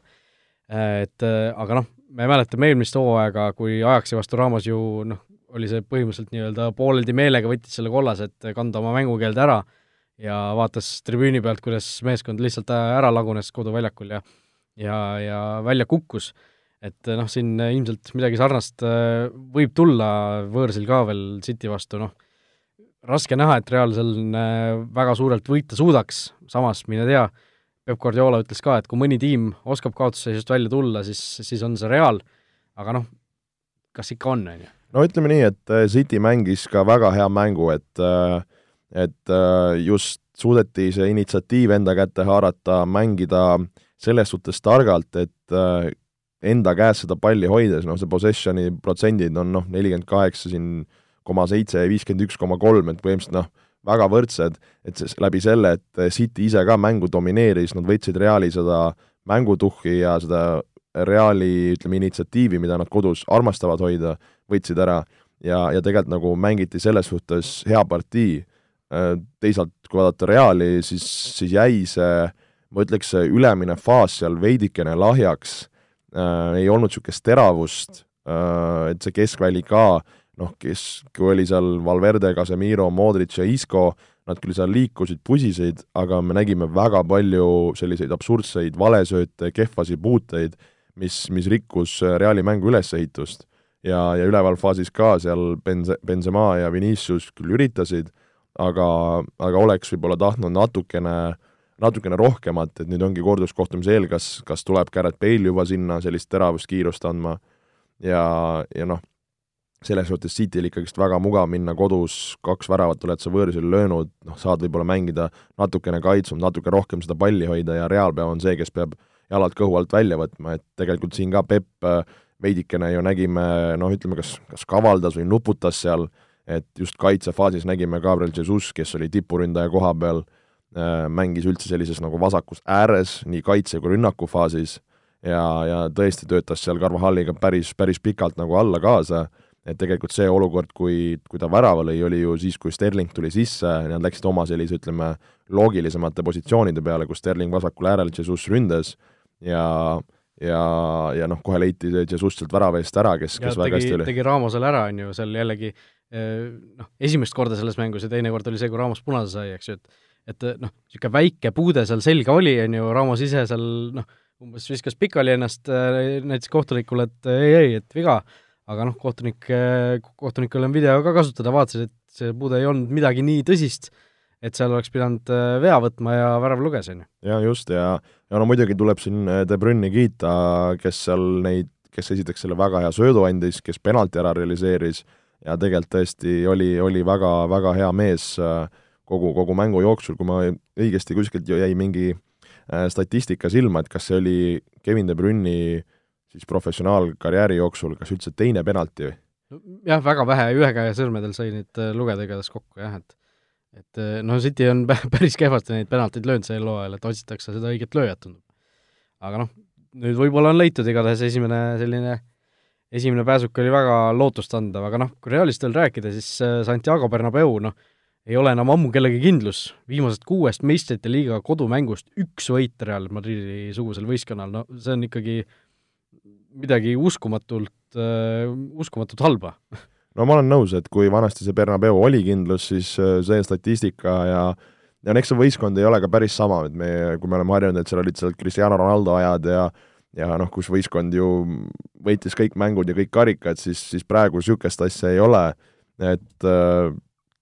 Äh, et äh, aga noh, me mäletame eelmist hooaega, kui Ajaxi vastu Ramos ju noh, oli see põhimõtteliselt nii-öelda pooleldi meelega võttis selle kollase, et kanda oma mängukeeld ära ja vaatas tribüüni pealt, kuidas meeskond lihtsalt ära lagunes koduväljakul ja ja, ja välja kukkus. et noh, siin ilmselt midagi sarnast võib tulla võõrsil ka veel City vastu, noh, raske näha, et Real seal väga suurelt võita suudaks, samas mine tea, Peep Guardiola ütles ka, et kui mõni tiim oskab kaotusseisust välja tulla, siis, siis on see Real, aga noh, kas ikka on, on ju? no ütleme nii, et äh, City mängis ka väga hea mängu, et äh, et äh, just suudeti see initsiatiiv enda kätte haarata, mängida selles suhtes targalt, et enda käes seda palli hoides, noh see possession'i protsendid on noh, nelikümmend kaheksa siin koma seitse ja viiskümmend üks koma kolm, et põhimõtteliselt noh, väga võrdsed, et siis läbi selle, et City ise ka mängu domineeris, nad võtsid Reali seda mängutuhhi ja seda Reali, ütleme, initsiatiivi, mida nad kodus armastavad hoida, võtsid ära. Ja, ja tegelikult nagu mängiti selles suhtes hea partii. Teisalt, kui vaadata Reali, siis, siis jäi see, ma ütleks, see ülemine faas seal veidikene lahjaks. Äh,, ei olnud niisugust teravust. Äh,, et see keskväli ka äh, noh, kes, kui oli seal Valverde, Casemiro, Modric ja Isco, nad küll seal liikusid, pusisid, aga me nägime väga palju selliseid absurdseid valesööte, kehvasid puuteid, mis, mis rikkus Reali mängu ülesehitust. ja, ja ülevalfaasis ka seal Benze-, Benzema ja Vinicius küll üritasid, aga, aga oleks võib-olla tahtnud natukene natukene rohkemat, et nüüd ongi korduskohtumise eel, kas, kas tuleb Garrett Bale juba sinna sellist teravust, kiirust andma ja, ja noh, selles suhtes Cityl ikkagist väga mugav minna kodus, kaks väravat oled sa võõrsil löönud, noh, saad võib-olla mängida natukene kaitsum, natuke rohkem seda palli hoida ja Reaalpäev on see, kes peab jalad kõhu alt välja võtma, et tegelikult siin ka Pepp äh, veidikene ju nägime, noh, ütleme, kas, kas kavaldas või nuputas seal, et just kaitsefaasis nägime Gabriel Jesus, kes oli tipuründaja koha peal, äh, mängis üldse sellises nagu vasakus ääres, nii kaitse- kui rünnakufaasis, ja, ja tõesti töötas seal Carvajaliga päris, päris pikalt nagu alla kaasa et tegelikult see olukord, kui, kui ta värava lõi, oli ju siis, kui Sterling tuli sisse, nad läksid oma sellise, ütleme, loogilisemate positsioonide peale, kus Sterling vasakul äärel, Jesus ründas ja ja, ja noh, kohe leiti Jesus sealt värava eest ära, kes, kes väga hästi oli. tegi Ramosele ära, on ju, seal jällegi eh, noh, esimest korda selles mängus ja teine kord oli see, kui Ramos punase sai, eks ju, et et noh, niisugune väike puude seal selga oli, on ju, Ramos ise seal noh, umbes viskas pikali ennast, eh, näitas kohtunikule, et ei, ei, et viga, aga noh, kohtunik, kohtunikul on video ka kasutada, vaatasid, et see puude ei olnud midagi nii tõsist, et seal oleks pidanud äh, vea võtma ja värav luges, on ju. jaa, just, ja ja no muidugi tuleb siin äh, De Bruyne'i kiita, kes seal neid, kes esiteks selle väga hea söödu andis, kes penalti ära realiseeris ja tegelikult tõesti oli, oli väga, väga hea mees äh, kogu, kogu mängu jooksul, kui ma õigesti kuskilt jäi mingi statistika silma, et kas see oli Kevin De Bruyne'i siis professionaalkarjääri jooksul kas üldse teine penalti või? jah, väga vähe, ühe käe sõrmedel sai neid äh, lugeda igatahes kokku jah, et et noh, City on päris kehvasti neid penaltid löönud sel hooajal, et otsitakse seda õiget lööjat, tundub. aga noh, nüüd võib-olla on leitud igatahes esimene selline esimene pääsuk oli väga lootustandev, aga noh, kui Realist veel rääkida, siis äh, Santiago Bernabeu, noh, ei ole enam ammu kellegi kindlus, viimasest kuuest meistrite liiga kodumängust üks võit Real Madridi sugusel võistkonnal, no see on ikkagi äh, midagi uskumatult uh,, uskumatult halba. no ma olen nõus, et kui vanasti see Bernabeu oli kindlus, siis äh, see statistika ja ja no eks see võistkond ei ole ka päris sama, et me, kui me oleme harjunud, et seal olid seal Cristiano Ronaldo ajad ja ja noh, kus võistkond ju võitis kõik mängud ja kõik karikad, siis, siis praegu niisugust asja ei ole, et äh,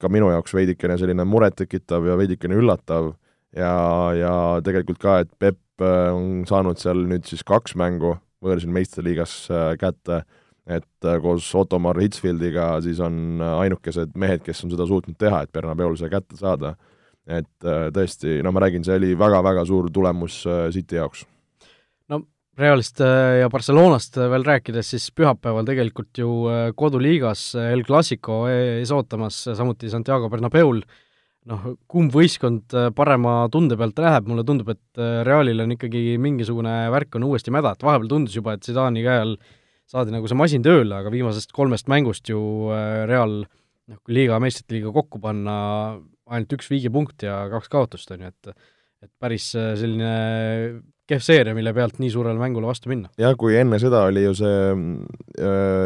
ka minu jaoks veidikene selline murettekitav ja veidikene üllatav ja, ja tegelikult ka, et Pepp on saanud seal nüüd siis kaks mängu võõrsil meistriliigas äh, kätte, et äh, koos Ottomar Hitzfeldiga siis on äh, ainukesed mehed, kes on seda suutnud teha, et Bernabeul see kätte saada. et tõesti, no ma räägin, see oli väga-väga suur tulemus City jaoks. no Realist ja Barcelonast veel rääkides, siis pühapäeval tegelikult ju koduliigas El Clasico ees ootamas, samuti Santiago Bernabeul, noh, kumb võistkond äh, parema tunde pealt läheb, mulle tundub, et äh, Realil on ikkagi mingisugune värk on uuesti mäda, et vahepeal tundus juba, et Zidani käe all saadi nagu see masin tööle, aga viimasest kolmest mängust ju äh, Real noh, kui liiga, meistrite liiga kokku panna, ainult üks viigipunkt ja kaks kaotust, on ju, et et päris selline kehv seeria, mille pealt nii suurele mängule vastu minna. jah, kui enne seda oli ju see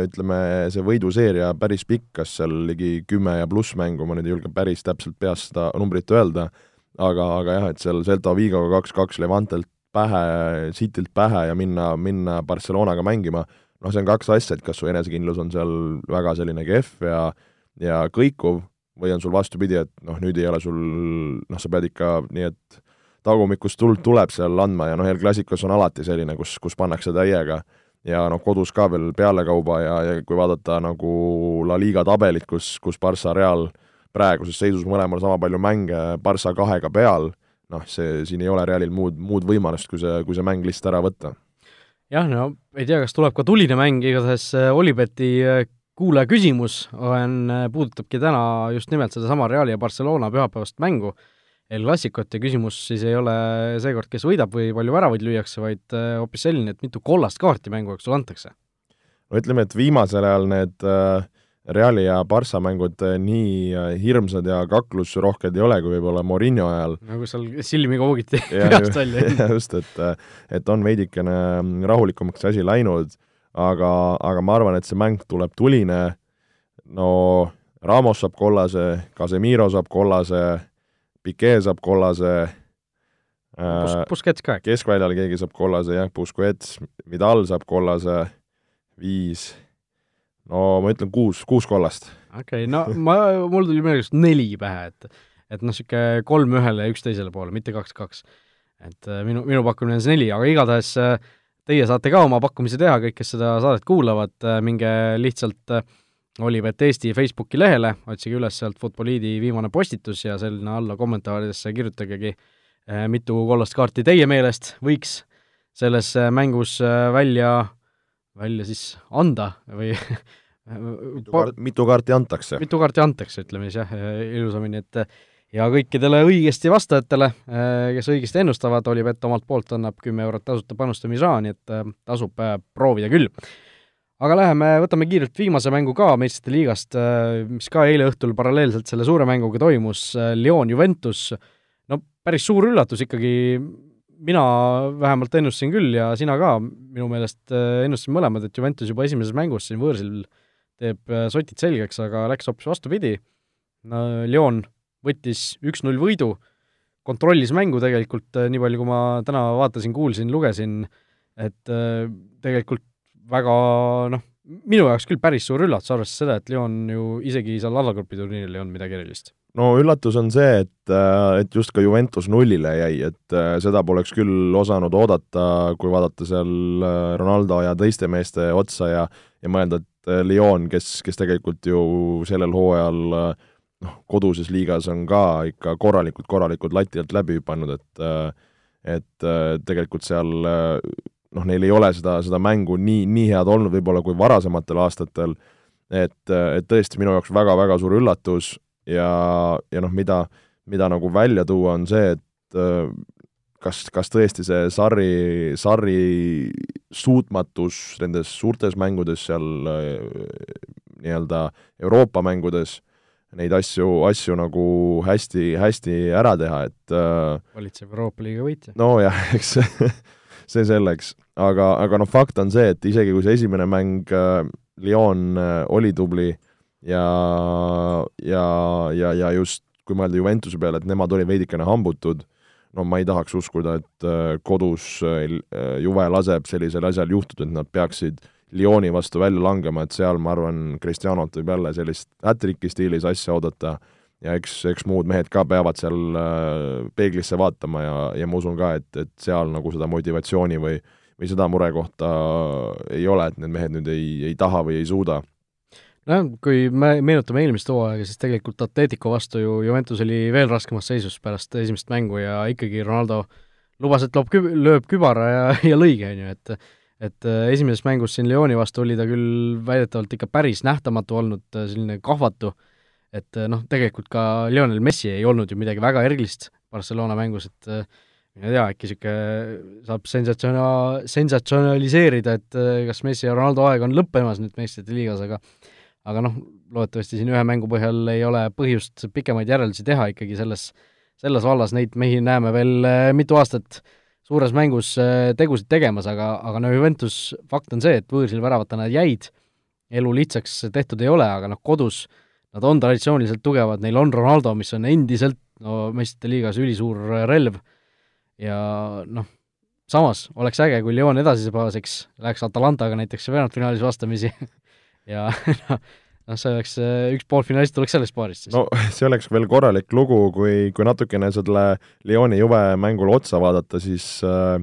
ütleme, see võiduseeria päris pikk, kas seal ligi kümme ja pluss mängu, ma nüüd ei julge päris täpselt peast seda numbrit öelda, aga, aga jah, et seal Celta Vigoga kaks-kaks Levantelt pähe, Citylt pähe ja minna, minna Barcelonaga mängima, noh, see on kaks asja, et kas su enesekindlus on seal väga selline kehv ja ja kõikuv või on sul vastupidi, et noh, nüüd ei ole sul, noh, sa pead ikka nii, et tagumikust tuld tuleb seal andma ja noh, El Clasicos on alati selline, kus, kus pannakse täiega ja noh, kodus ka veel pealekauba ja, ja kui vaadata nagu La Liga tabelit, kus, kus Barca Real praeguses seisus mõlemal sama palju mänge, Barca kahega peal, noh, see, siin ei ole Realil muud, muud võimalust, kui see, kui see mäng lihtsalt ära võtta. jah, no ei tea, kas tuleb ka tuline mäng, igatahes äh, Olibeti äh, kuulaja küsimus on, äh, puudutabki täna just nimelt sedasama Reali ja Barcelona pühapäevast mängu El Clasicot ja küsimus siis ei ole seekord, kes võidab või palju väravaid lüüakse, vaid äh, hoopis selline, et mitu kollast kaarti mängu jaoks sulle antakse? no ütleme, et viimasel ajal need äh, Reali ja Barca mängud äh, nii hirmsad ja kaklusrohked ei ole, kui võib-olla Morinho ajal. nagu seal silmi koogiti peast välja. just, et, et on veidikene rahulikumaks see asi läinud, aga, aga ma arvan, et see mäng tuleb tuline, no Ramos saab kollase, Casemiro saab kollase, Piquet saab kollase Bus-, Busquets ka äkki? keskväljal keegi saab kollase, jah, Busquets, Vidal saab kollase, viis, no ma ütlen kuus, kuus kollast. okei okay,, no ma, mul tuli millegipärast neli pähe, et et noh, niisugune kolm ühele ja üks teisele poole, mitte kaks-kaks et äh, minu, minu pakkumine on see neli, aga igatahes äh, teie saate ka oma pakkumise teha, kõik, kes seda saadet kuulavad, minge lihtsalt Olipet Eesti Facebooki lehele, otsige üles sealt Futboliidi viimane postitus ja sinna alla kommentaaridesse kirjutagegi, mitu kollast kaarti teie meelest võiks selles mängus välja, välja siis anda või mitu, kaart, mitu kaarti antakse? mitu kaarti antakse, ütleme siis jah, ilusamini, et ja kõikidele õigesti vastajatele, kes õigesti ennustavad, Olipet omalt poolt annab kümme eurot tasuta panustamisraha, nii et tasub proovida küll. Aga läheme, võtame kiirelt viimase mängu ka meistrite liigast, äh, mis ka eile õhtul paralleelselt selle suure mänguga toimus, Lyon Juventus, no päris suur üllatus ikkagi, mina vähemalt ennustasin küll ja sina ka minu meelest ennustasime mõlemad, et Juventus juba esimeses mängus siin võõrsil teeb äh, sotid selgeks, aga läks hoopis vastupidi. no Lyon võttis üks-null võidu, kontrollis mängu tegelikult, äh, nii palju, kui ma täna vaatasin, kuulsin, lugesin, et äh, tegelikult väga noh, minu jaoks küll päris suur üllatus, arvestades seda, et Lyon ju isegi seal allagrupi turniiril ei olnud midagi erilist. no üllatus on see, et, et just ka Juventus nullile jäi, et seda poleks küll osanud oodata, kui vaadata seal Ronaldo ja teiste meeste otsa ja ja mõelda, et äh, Lyon, kes, kes tegelikult ju sellel hooajal äh, noh, koduses liigas on ka ikka korralikult, korralikult lati alt läbi hüpanud, et äh, et tegelikult seal noh, neil ei ole seda, seda mängu nii, nii head olnud võib-olla kui varasematel aastatel, et, et tõesti minu jaoks väga-väga suur üllatus ja, ja noh, mida, mida nagu välja tuua, on see, et kas, kas tõesti see Sarri, Sarri suutmatus nendes suurtes mängudes seal nii-öelda Euroopa mängudes neid asju, asju nagu hästi, hästi ära teha, et valitsev Euroopa liiga võitja. nojah, eks see selleks, aga, aga noh, fakt on see, et isegi kui see esimene mäng Lyon oli tubli ja, ja, ja, ja just kui mõelda Juventuse peale, et nemad olid veidikene hambutud no ma ei tahaks uskuda, et äh, kodus äh, Juve laseb sellisel asjal juhtuda, et nad peaksid Lyoni vastu välja langema, et seal ma arvan, Cristianot võib jälle sellist hat-tricki stiilis asja oodata ja eks, eks muud mehed ka peavad seal äh, peeglisse vaatama ja, ja ma usun ka, et, et seal nagu seda motivatsiooni või või seda murekohta ei ole, et need mehed nüüd ei, ei taha või ei suuda. Nojah, kui me meenutame eelmist hooaega, siis tegelikult Atletico vastu ju Juventus oli veel raskemas seisus pärast esimest mängu ja ikkagi Ronaldo lubas, et loob kü-, lööb kübara ja, ja lõigi, on ju, et et äh, esimeses mängus siin Lyoni vastu oli ta küll väidetavalt ikka päris nähtamatu olnud, äh, selline kahvatu, et äh, noh, tegelikult ka Lionel Messi ei olnud ju midagi väga erilist Barcelona mängus, et ma ei tea, äkki niisugune saab sensatsioona-, sensatsionaliseerida, et kas Messi ja Ronaldo aeg on lõppemas nüüd meistrite liigas, aga aga noh, loodetavasti siin ühe mängu põhjal ei ole põhjust pikemaid järeldusi teha ikkagi selles, selles vallas, neid mehi näeme veel mitu aastat suures mängus tegusid tegemas, aga, aga no Juventus, fakt on see, et võõrsil väravata nad jäid, elu lihtsaks tehtud ei ole, aga noh, kodus nad on traditsiooniliselt tugevad, neil on Ronaldo, mis on endiselt no meistrite liigas ülisuur relv ja noh, samas oleks äge, kui Lyon edasisepääseks läheks Atalantaga näiteks veerandfinaalis vastamisi ja noh, noh, see oleks, üks poolfinalist tuleks sellest paarist siis. no see oleks veel korralik lugu, kui, kui natukene selle Lyoni Juve mängule otsa vaadata, siis äh,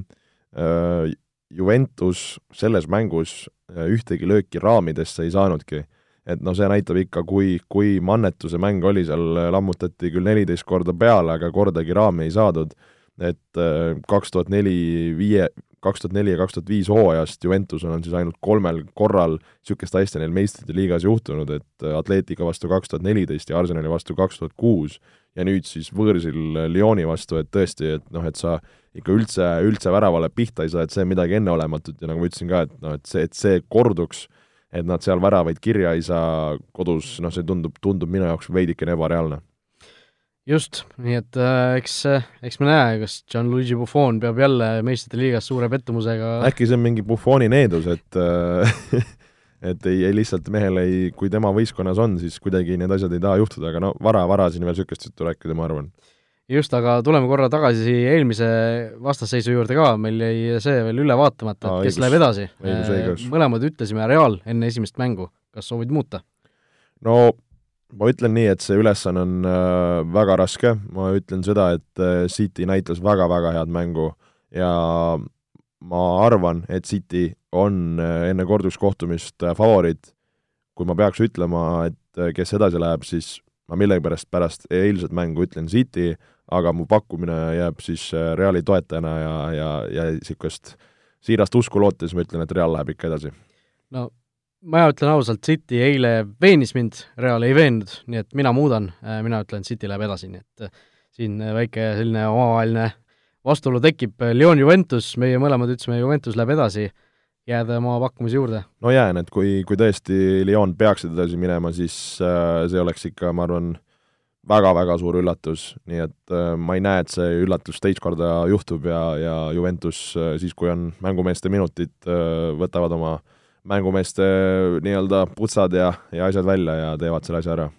äh, Juventus selles mängus äh, ühtegi lööki raamidesse ei saanudki. Et noh, see näitab ikka, kui, kui mannetu see mäng oli, seal lammutati küll neliteist korda peale, aga kordagi raami ei saadud, et äh, kaks tuhat neli viie, kaks tuhat neli ja kaks tuhat viis hooajast Juventus on siis ainult kolmel korral niisugust asja neil meistrite liigas juhtunud, et äh, Atletica vastu kaks tuhat neliteist ja Arsenali vastu kaks tuhat kuus ja nüüd siis võõrsil Lyoni vastu, et tõesti, et noh, et sa ikka üldse, üldse väravale pihta ei saa, et see on midagi enneolematut ja nagu ma ütlesin ka, et noh, et see, et see korduks, et nad seal väravaid kirja ei saa kodus, noh, see tundub, tundub minu jaoks veidikene ebareaalne just, nii et äh, eks, eks me näe, kas Gianluigi Buffon peab jälle meistrite liigas suure pettumusega äkki see on mingi Buffoni needus, et äh, et ei, ei lihtsalt mehel ei, kui tema võistkonnas on, siis kuidagi need asjad ei taha juhtuda, aga no vara-vara siin veel niisugust juttu rääkida, ma arvan. Just, aga tuleme korra tagasi eelmise vastasseisu juurde ka, meil jäi see veel üle vaatamata, et Aa, kes õigus, läheb edasi. Äh, mõlemad ütlesime Real enne esimest mängu, kas soovid muuta? no ma ütlen nii, et see ülesanne on äh, väga raske, ma ütlen seda, et äh, City näitas väga-väga head mängu ja ma arvan, et City on äh, enne korduskohtumist äh, favoriit. kui ma peaks ütlema, et äh, kes edasi läheb, siis ma millegipärast pärast eilset mängu ütlen City, aga mu pakkumine jääb siis äh, Reali toetajana ja, ja, ja niisugust siirast usku lootes ma ütlen, et Real läheb ikka edasi. no ma ütlen ausalt, City eile veenis mind, Real ei veennud, nii et mina muudan, mina ütlen, City läheb edasi, nii et siin väike selline omavaheline vastuolu tekib, Lyon Juventus, meie mõlemad ütlesime, Juventus läheb edasi, jääda oma pakkumise juurde? no jään, et kui, kui tõesti Lyon peaksid edasi minema, siis äh, see oleks ikka, ma arvan, väga-väga suur üllatus, nii et äh, ma ei näe, et see üllatus teist korda juhtub ja, ja Juventus äh, siis, kui on mängumeeste minutid võtavad oma mängumeeste nii-öelda putsad ja, ja asjad välja ja teevad selle asja ära.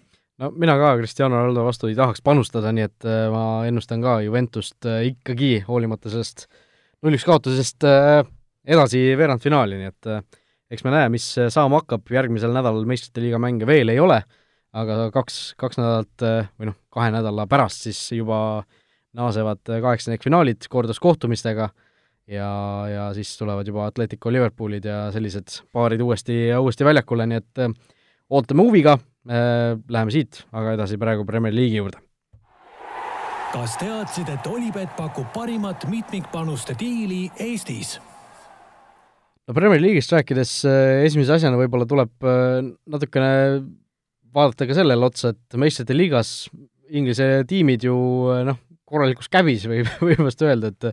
no mina ka Cristiano Ronaldo vastu ei tahaks panustada, nii et ma ennustan ka Juventust ikkagi, hoolimata sellest null-üks kaotusest, äh, edasi veerandfinaali, nii et eks me näe, mis saama hakkab, järgmisel nädalal meistrite liiga mänge veel ei ole, aga kaks, kaks nädalat või noh, kahe nädala pärast siis juba naasevad kaheksandikfinaalid korduskohtumistega ja, ja siis tulevad juba Atletico Liverpoolid ja sellised paarid uuesti, uuesti väljakule, nii et äh, ootame huviga äh,, läheme siit aga edasi praegu Premier League'i juurde. kas teadsid, et Olipet pakub parimat mitmikpanuste diili Eestis? No Premier League'ist rääkides äh, esimese asjana võib-olla tuleb äh, natukene vaadata ka sellele otsa, et meistrite liigas Inglise tiimid ju äh, noh, korralikus käbis võib, vast öelda, et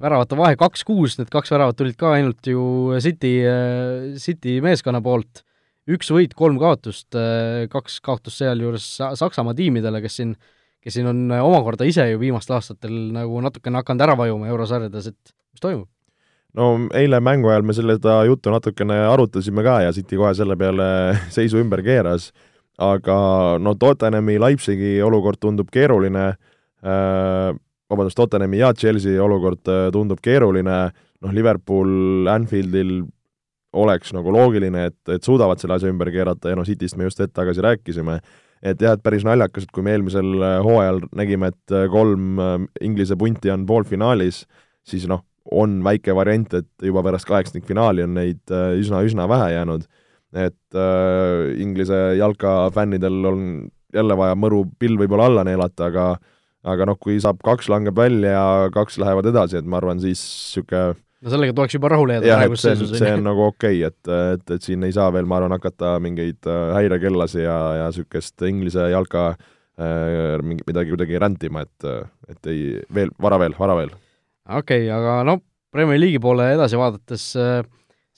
väravate vahe kaks-kuus, need kaks väravat tulid ka ainult ju City, City meeskonna poolt, üks võit, kolm kaotust, kaks kaotust sealjuures Saksamaa tiimidele, kes siin, kes siin on omakorda ise ju viimastel aastatel nagu natukene hakanud ära vajuma eurosarjades, et mis toimub? No eile mängu ajal me seda juttu natukene arutasime ka ja City kohe selle peale seisu ümber keeras, aga no Tottenhami, Leipzigi olukord tundub keeruline äh,, vabandust, Tottenhami ja Chelsea olukord äh, tundub keeruline, noh, Liverpool Anfieldil oleks nagu loogiline, et, et suudavad selle asja ümber keerata ja noh, Cityst me just hetk tagasi rääkisime, et jah, et päris naljakas, et kui me eelmisel äh, hooajal nägime, et äh, kolm Inglise punti on poolfinaalis, siis noh, on väike variant, et juba pärast kaheksandikfinaali on neid üsna-üsna vähe jäänud. et äh, Inglise jalkafännidel on jälle vaja mõru pill võib-olla alla neelata, aga aga noh, kui saab kaks langeb välja ja kaks lähevad edasi, et ma arvan, siis niisugune no sellega tuleks juba rahule jääda praeguses seisus. see on nagu okei okay,, et, et, et siin ei saa veel, ma arvan, hakata mingeid äh, häirekellasid ja, ja niisugust Inglise jalka äh, mingi, midagi kuidagi rändima, et, et ei, veel, vara veel, vara veel. Okei okay,, aga no Premier League'i poole edasi vaadates äh,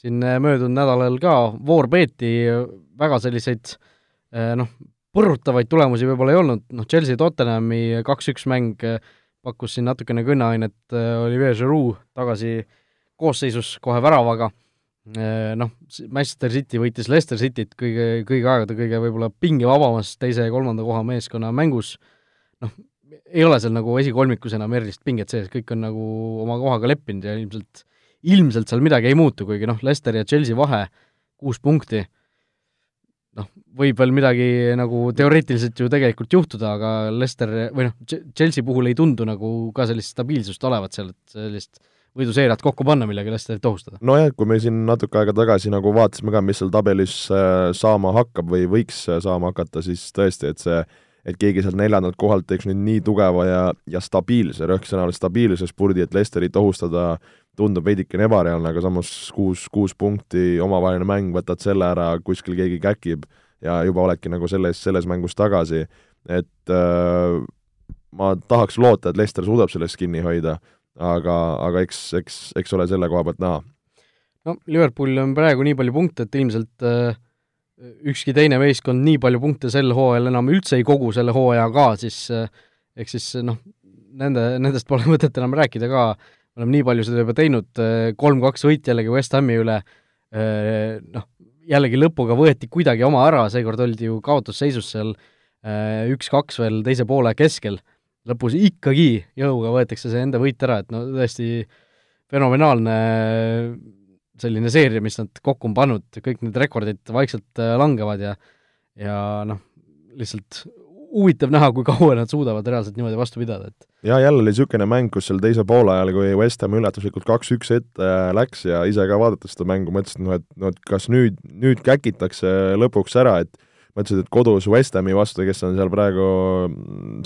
siin möödunud nädalal ka voor peeti väga selliseid äh, noh, põrutavaid tulemusi võib-olla ei olnud, noh, Chelsea Tottenhami kaks-üks mäng eh, pakkus siin natukene kõneainet, Olivier Giroud tagasi koosseisus kohe väravaga, noh, Manchester City võitis Leicester Cityt kõige, kõigi aegade kõige võib-olla pingevabamast teise ja kolmanda koha meeskonna mängus, noh, ei ole seal nagu esikolmikus enam erilist pinget sees, kõik on nagu oma kohaga leppinud ja ilmselt, ilmselt seal midagi ei muutu, kuigi noh, Leicester ja Chelsea vahe kuus punkti noh, võib veel midagi nagu teoreetiliselt ju tegelikult juhtuda, aga Lester või noh, Chelsea puhul ei tundu nagu ka sellist stabiilsust olevat seal, et sellist võiduseeriat kokku panna, millega Lesterit ohustada. nojah, kui me siin natuke aega tagasi nagu vaatasime ka, mis seal tabelis äh, saama hakkab või võiks äh, saama hakata, siis tõesti, et see et keegi sealt neljandalt kohalt teeks nüüd nii tugeva ja, ja stabiilse, rõhksõna all stabiilse spurdi, et Lesterit ohustada tundub veidikene ebareaalne, aga samas kuus, kuus punkti, omavaheline mäng, võtad selle ära, kuskil keegi käkib ja juba oledki nagu selles, selles mängus tagasi, et äh, ma tahaks loota, et Lester suudab sellest kinni hoida, aga, aga eks, eks, eks ole selle koha pealt näha. no Liverpoolil on praegu nii palju punkte, et ilmselt äh, ükski teine meeskond nii palju punkte sel hooajal enam üldse ei kogu selle hooaja ka, siis eh, ehk siis noh, nende, nendest pole mõtet enam rääkida ka, me oleme nii palju seda juba teinud, eh, kolm-kaks võit jällegi West Hami üle, eh, noh, jällegi lõpuga võeti kuidagi oma ära, seekord oldi ju kaotusseisus seal üks-kaks veel teise poole keskel, lõpus ikkagi jõuga võetakse see enda võit ära, et no tõesti fenomenaalne selline seeria, mis nad kokku on pannud, kõik need rekordid vaikselt äh, langevad ja ja noh, lihtsalt huvitav näha, kui kaua nad suudavad reaalselt niimoodi vastu pidada, et ja jälle oli niisugune mäng, kus seal teise poole ajal, kui West Ham üllatuslikult kaks-üks ette läks ja ise ka vaadates seda mängu, mõtlesin, noh et noh, et kas nüüd, nüüd käkitakse lõpuks ära, et mõtlesid, et kodus West Hami vastu, kes on seal praegu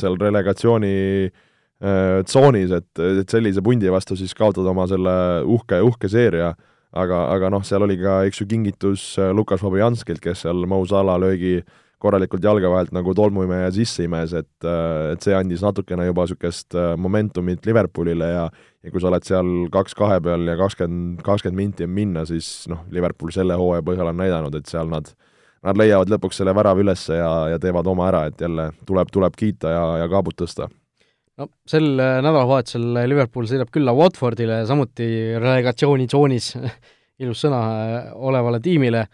seal relegatsiooni äh, tsoonis, et, et sellise pundi vastu siis kaotada oma selle uhke, uhke seeria, aga, aga noh, seal oli ka, eks ju, kingitus Lukas Fabianskilt, kes seal Mo Salah löögi äh, korralikult jalge vahelt nagu tolmuimeja sisse imes, et, äh, et see andis natukene juba niisugust äh, momentumit Liverpoolile ja ja kui sa oled seal kaks-kahe peal ja kakskümmend, kakskümmend minti on minna, siis noh, Liverpool selle hooaja põhjal on näidanud, et seal nad nad leiavad lõpuks selle värava üles ja, ja teevad oma ära, et jälle tuleb, tuleb kiita ja, ja kaabut tõsta no sel äh, nädalavahetusel Liverpool sõidab külla Watfordile, samuti relegatsioonitsoonis ilus sõna, olevale tiimile.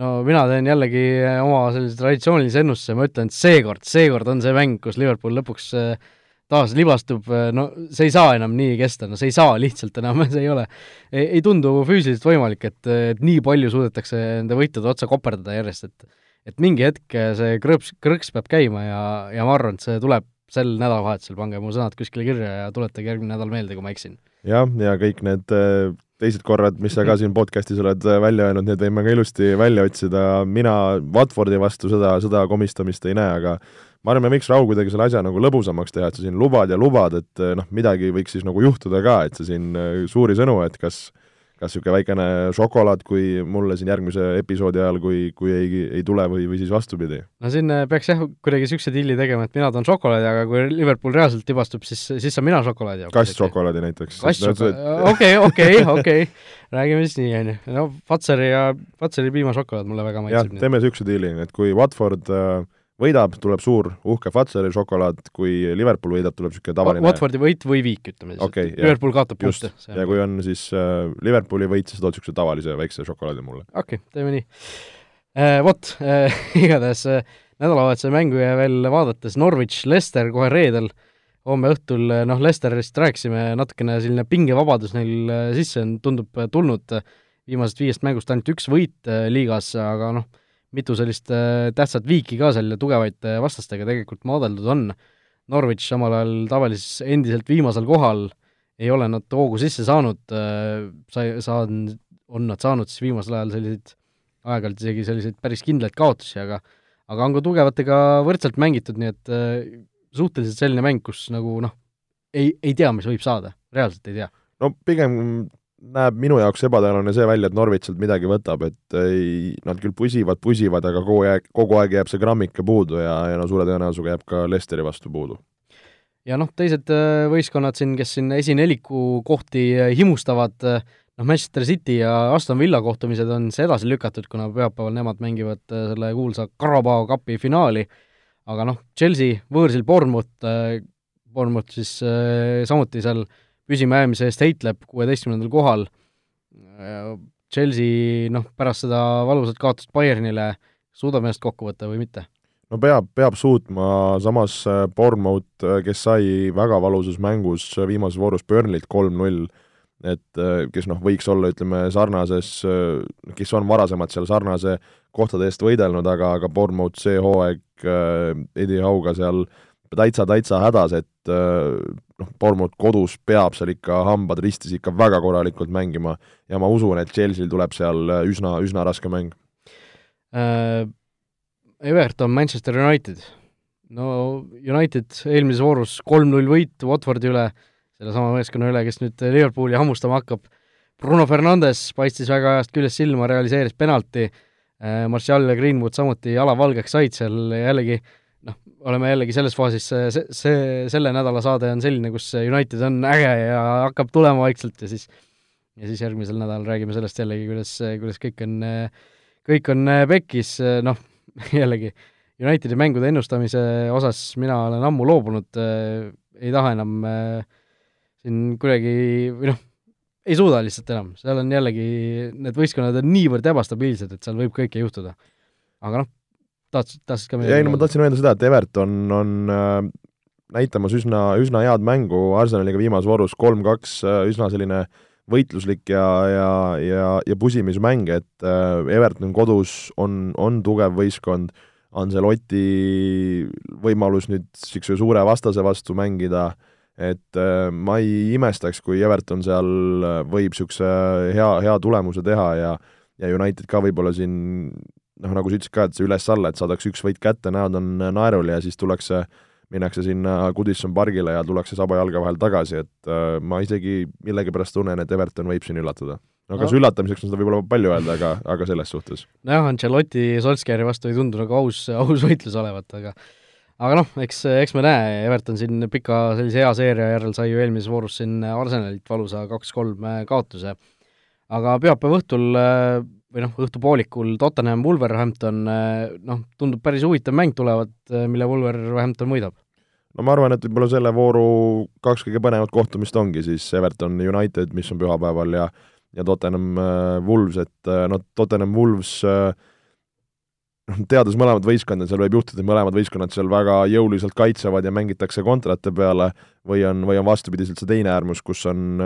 No mina teen jällegi oma sellise traditsioonilise ennustuse, ma ütlen, et seekord, seekord on see mäng, kus Liverpool lõpuks äh, taas libastub, äh, no see ei saa enam nii kesta, no see ei saa lihtsalt enam, see ei ole, ei tundu füüsiliselt võimalik, et, et nii palju suudetakse nende võitude otsa koperdada järjest, et et mingi hetk see krõps, krõks peab käima ja, ja ma arvan, et see tuleb sel nädalavahetusel, pange mu sõnad kuskile kirja ja tuletage järgmine nädal meelde, kui ma eksin. jah, ja kõik need äh, teised korrad, mis sa ka siin podcast'is oled äh, välja öelnud, need võime ka ilusti välja otsida, mina Watfordi vastu seda, seda komistamist ei näe, aga ma arvan, me võiks Raul kuidagi selle asja nagu lõbusamaks teha, et sa siin lubad ja lubad, et äh, noh, midagi võiks siis nagu juhtuda ka, et sa siin suuri sõnu, et kas kas niisugune väikene šokolaad, kui mulle siin järgmise episoodi ajal, kui, kui ei, ei tule või, või siis vastupidi? no siin äh, peaks jah, kuidagi niisuguse diili tegema, et mina toon šokolaadi, aga kui Liverpool reaalselt libastub, siis, siis saan mina šokolaadi. kastšokolaadi näiteks. okei, okei, okei, räägime siis nii, on ju. no Fatseri ja, Fatseri piimašokolaad mulle väga maitseb. jah, teeme niisuguse diili, et kui Watford äh, võidab, tuleb suur uhke Fatseri šokolaad, kui Liverpool võidab, tuleb niisugune tavaline Watfordi võit või viik, ütleme siis okay,. Liverpool kaotab punkte. ja kui on siis äh, Liverpooli võit, siis tood niisuguse tavalise väikse šokolaadi mulle. okei okay,, teeme nii äh,. Vot äh,, igatahes äh, nädalavahetuse mängu ja veel vaadates Norwich, Leicester kohe reedel, homme õhtul, äh, noh, Leicesterist rääkisime, natukene selline pingevabadus neil äh, sisse on, tundub äh, tulnud, viimasest viiest mängust ainult üks võit liigas, aga noh, mitu sellist äh, tähtsat viiki ka seal ja tugevaid äh, vastastega tegelikult maadeldud on. Norwich samal ajal tavalises endiselt viimasel kohal, ei ole nad hoogu sisse saanud, äh, sai, saan, on nad saanud siis viimasel ajal selliseid aeg-ajalt isegi selliseid päris kindlaid kaotusi, aga aga on ka tugevatega võrdselt mängitud, nii et suhteliselt selline mäng, kus nagu noh, ei, ei tea, mis võib saada, reaalselt ei tea. no pigem näeb minu jaoks ebatõenäoline see välja, et Norwich sealt midagi võtab, et ei, nad küll pusivad, pusivad, aga kogu aeg, kogu aeg jääb see grammike puudu ja, ja no suure tõenäosusega jääb ka Lesteri vastu puudu. ja noh, teised äh, võistkonnad siin, kes siin esineliku kohti äh, himustavad, äh, noh, Manchester City ja Aston Villa kohtumised on siis edasi lükatud, kuna pühapäeval nemad mängivad selle kuulsa Carabao Cupi finaali, aga noh, Chelsea võõrsil Bournemouth, Bournemouth siis samuti seal äh, püsimajäämise eest heitleb kuueteistkümnendal kohal. Chelsea noh, pärast seda valusat kaotust Bayernile suudab ennast kokku võtta või mitte? no peab, peab suutma, samas äh, Bournemouth, äh, kes sai väga valusas mängus äh, viimases voorus Burnley't kolm-null, et kes noh, võiks olla, ütleme, sarnases, kes on varasemalt seal sarnase kohtade eest võidelnud, aga, aga Bournemouth see hooaeg Eddie Hauga seal täitsa, täitsa hädas, et noh, Bournemouth kodus peab seal ikka hambad ristis ikka väga korralikult mängima ja ma usun, et Chelsea'l tuleb seal äh, üsna, üsna raske mäng äh,. Everton, Manchester United. no United eelmises voorus kolm-null võit Watfordi üle, sellesama meeskonna üle, kes nüüd Liverpooli hammustama hakkab. Bruno Fernandes paistis väga ajast küljest silma, realiseeris penalti äh,, Martial ja Greenwood samuti jala valgeks said seal jällegi äh, oleme jällegi selles faasis, see, see, selle nädala saade on selline, kus United on äge ja hakkab tulema vaikselt ja siis ja siis järgmisel nädalal räägime sellest jällegi, kuidas, kuidas kõik on, kõik on pekkis, noh, jällegi, Unitedi mängude ennustamise osas mina olen ammu loobunud, ei taha enam siin kuidagi, või noh, ei suuda lihtsalt enam, seal on jällegi, need võistkonnad on niivõrd ebastabiilsed, et seal võib kõike juhtuda. aga noh, tahtsid, tahtsid ka midagi ei no ma tahtsin öelda seda, et Everton on äh, näitamas üsna, üsna head mängu Arsenaliga viimases voorus, kolm-kaks, äh, üsna selline võitluslik ja, ja, ja, ja pusimismäng, et äh, Everton kodus on, on tugev võistkond, Ancelotti võimalus nüüd niisuguse suure vastase vastu mängida, et äh, ma ei imestaks, kui Everton seal võib niisuguse hea, hea tulemuse teha ja ja United ka võib-olla siin noh, nagu sa ütlesid ka, et see üles-alla, et saadakse üks võit kätte, näod on naerul ja siis tullakse, minnakse sinna Goodison pargile ja tullakse saba jalge vahel tagasi, et äh, ma isegi millegipärast tunnen, et Everton võib siin üllatada no kas no. üllatamiseks on seda võib-olla palju öelda, aga, aga selles suhtes? nojah, Ancelotti Solskjaeri vastu ei tundu nagu aus, aus võitlus olevat, aga aga noh, eks, eks me näe, Everton siin pika sellise hea seeria järel sai ju eelmises voorus siin Arsenalilt valusa kaks-kolm kaotuse. aga pühapäeva õhtul või noh, õhtupoolikul Tottenham Wolverhampton, noh, tundub päris huvitav mäng tulevat, mille Wolverhampton võidab. No ma arvan, et võib-olla selle vooru kaks kõige põnevat kohtumist ongi siis Everton United, mis on pühapäeval ja ja Tottenham äh, Wolves, et noh, Tottenham Wolves äh, noh, teades mõlemat võistkonda, seal võib juhtuda, et mõlemad võistkonnad seal väga jõuliselt kaitsevad ja mängitakse kontrate peale või on, või on vastupidiselt see teine äärmus, kus on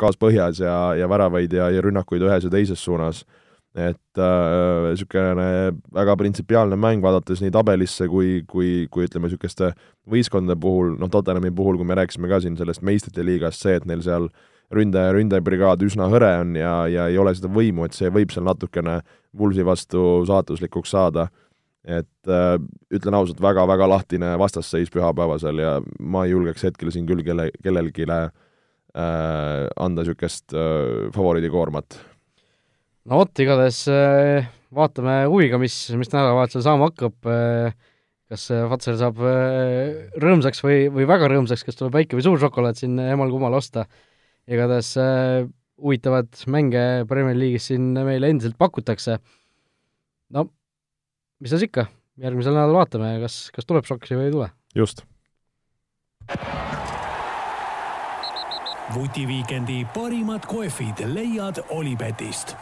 gaas põhjas ja, ja väravaid ja, ja rünnakuid ühes ja teises suunas. et niisugune äh, väga printsipiaalne mäng, vaadates nii tabelisse kui, kui, kui ütleme, niisuguste võistkondade puhul, noh, Tottenhami puhul, kui me rääkisime ka siin sellest meistrite liigast, see, et neil seal äh, ründaja, ründajabrigaad üsna hõre on ja, ja ei ole seda võimu, et see võib seal natukene Wulsi vastu saatuslikuks saada. et äh, ütlen ausalt väga,, väga-väga lahtine vastasseis pühapäevasel ja ma ei julgeks hetkel siin küll kelle, kellelegi äh, anda niisugust äh, favoriidikoormat. no vot, igatahes äh, vaatame huviga, mis, mis nädalavahetusel saama hakkab äh, kas Fatsel saab äh, rõõmsaks või, või väga rõõmsaks, kas tuleb väike või suur šokolaad siin emal-kumal osta igatahes äh, huvitavad mänge Premier League'is siin meile endiselt pakutakse. no mis siis ikka, järgmisel nädalal vaatame, kas, kas tuleb šokki või ei tule. just. vutiviikendi parimad kohvid leiad Olipetist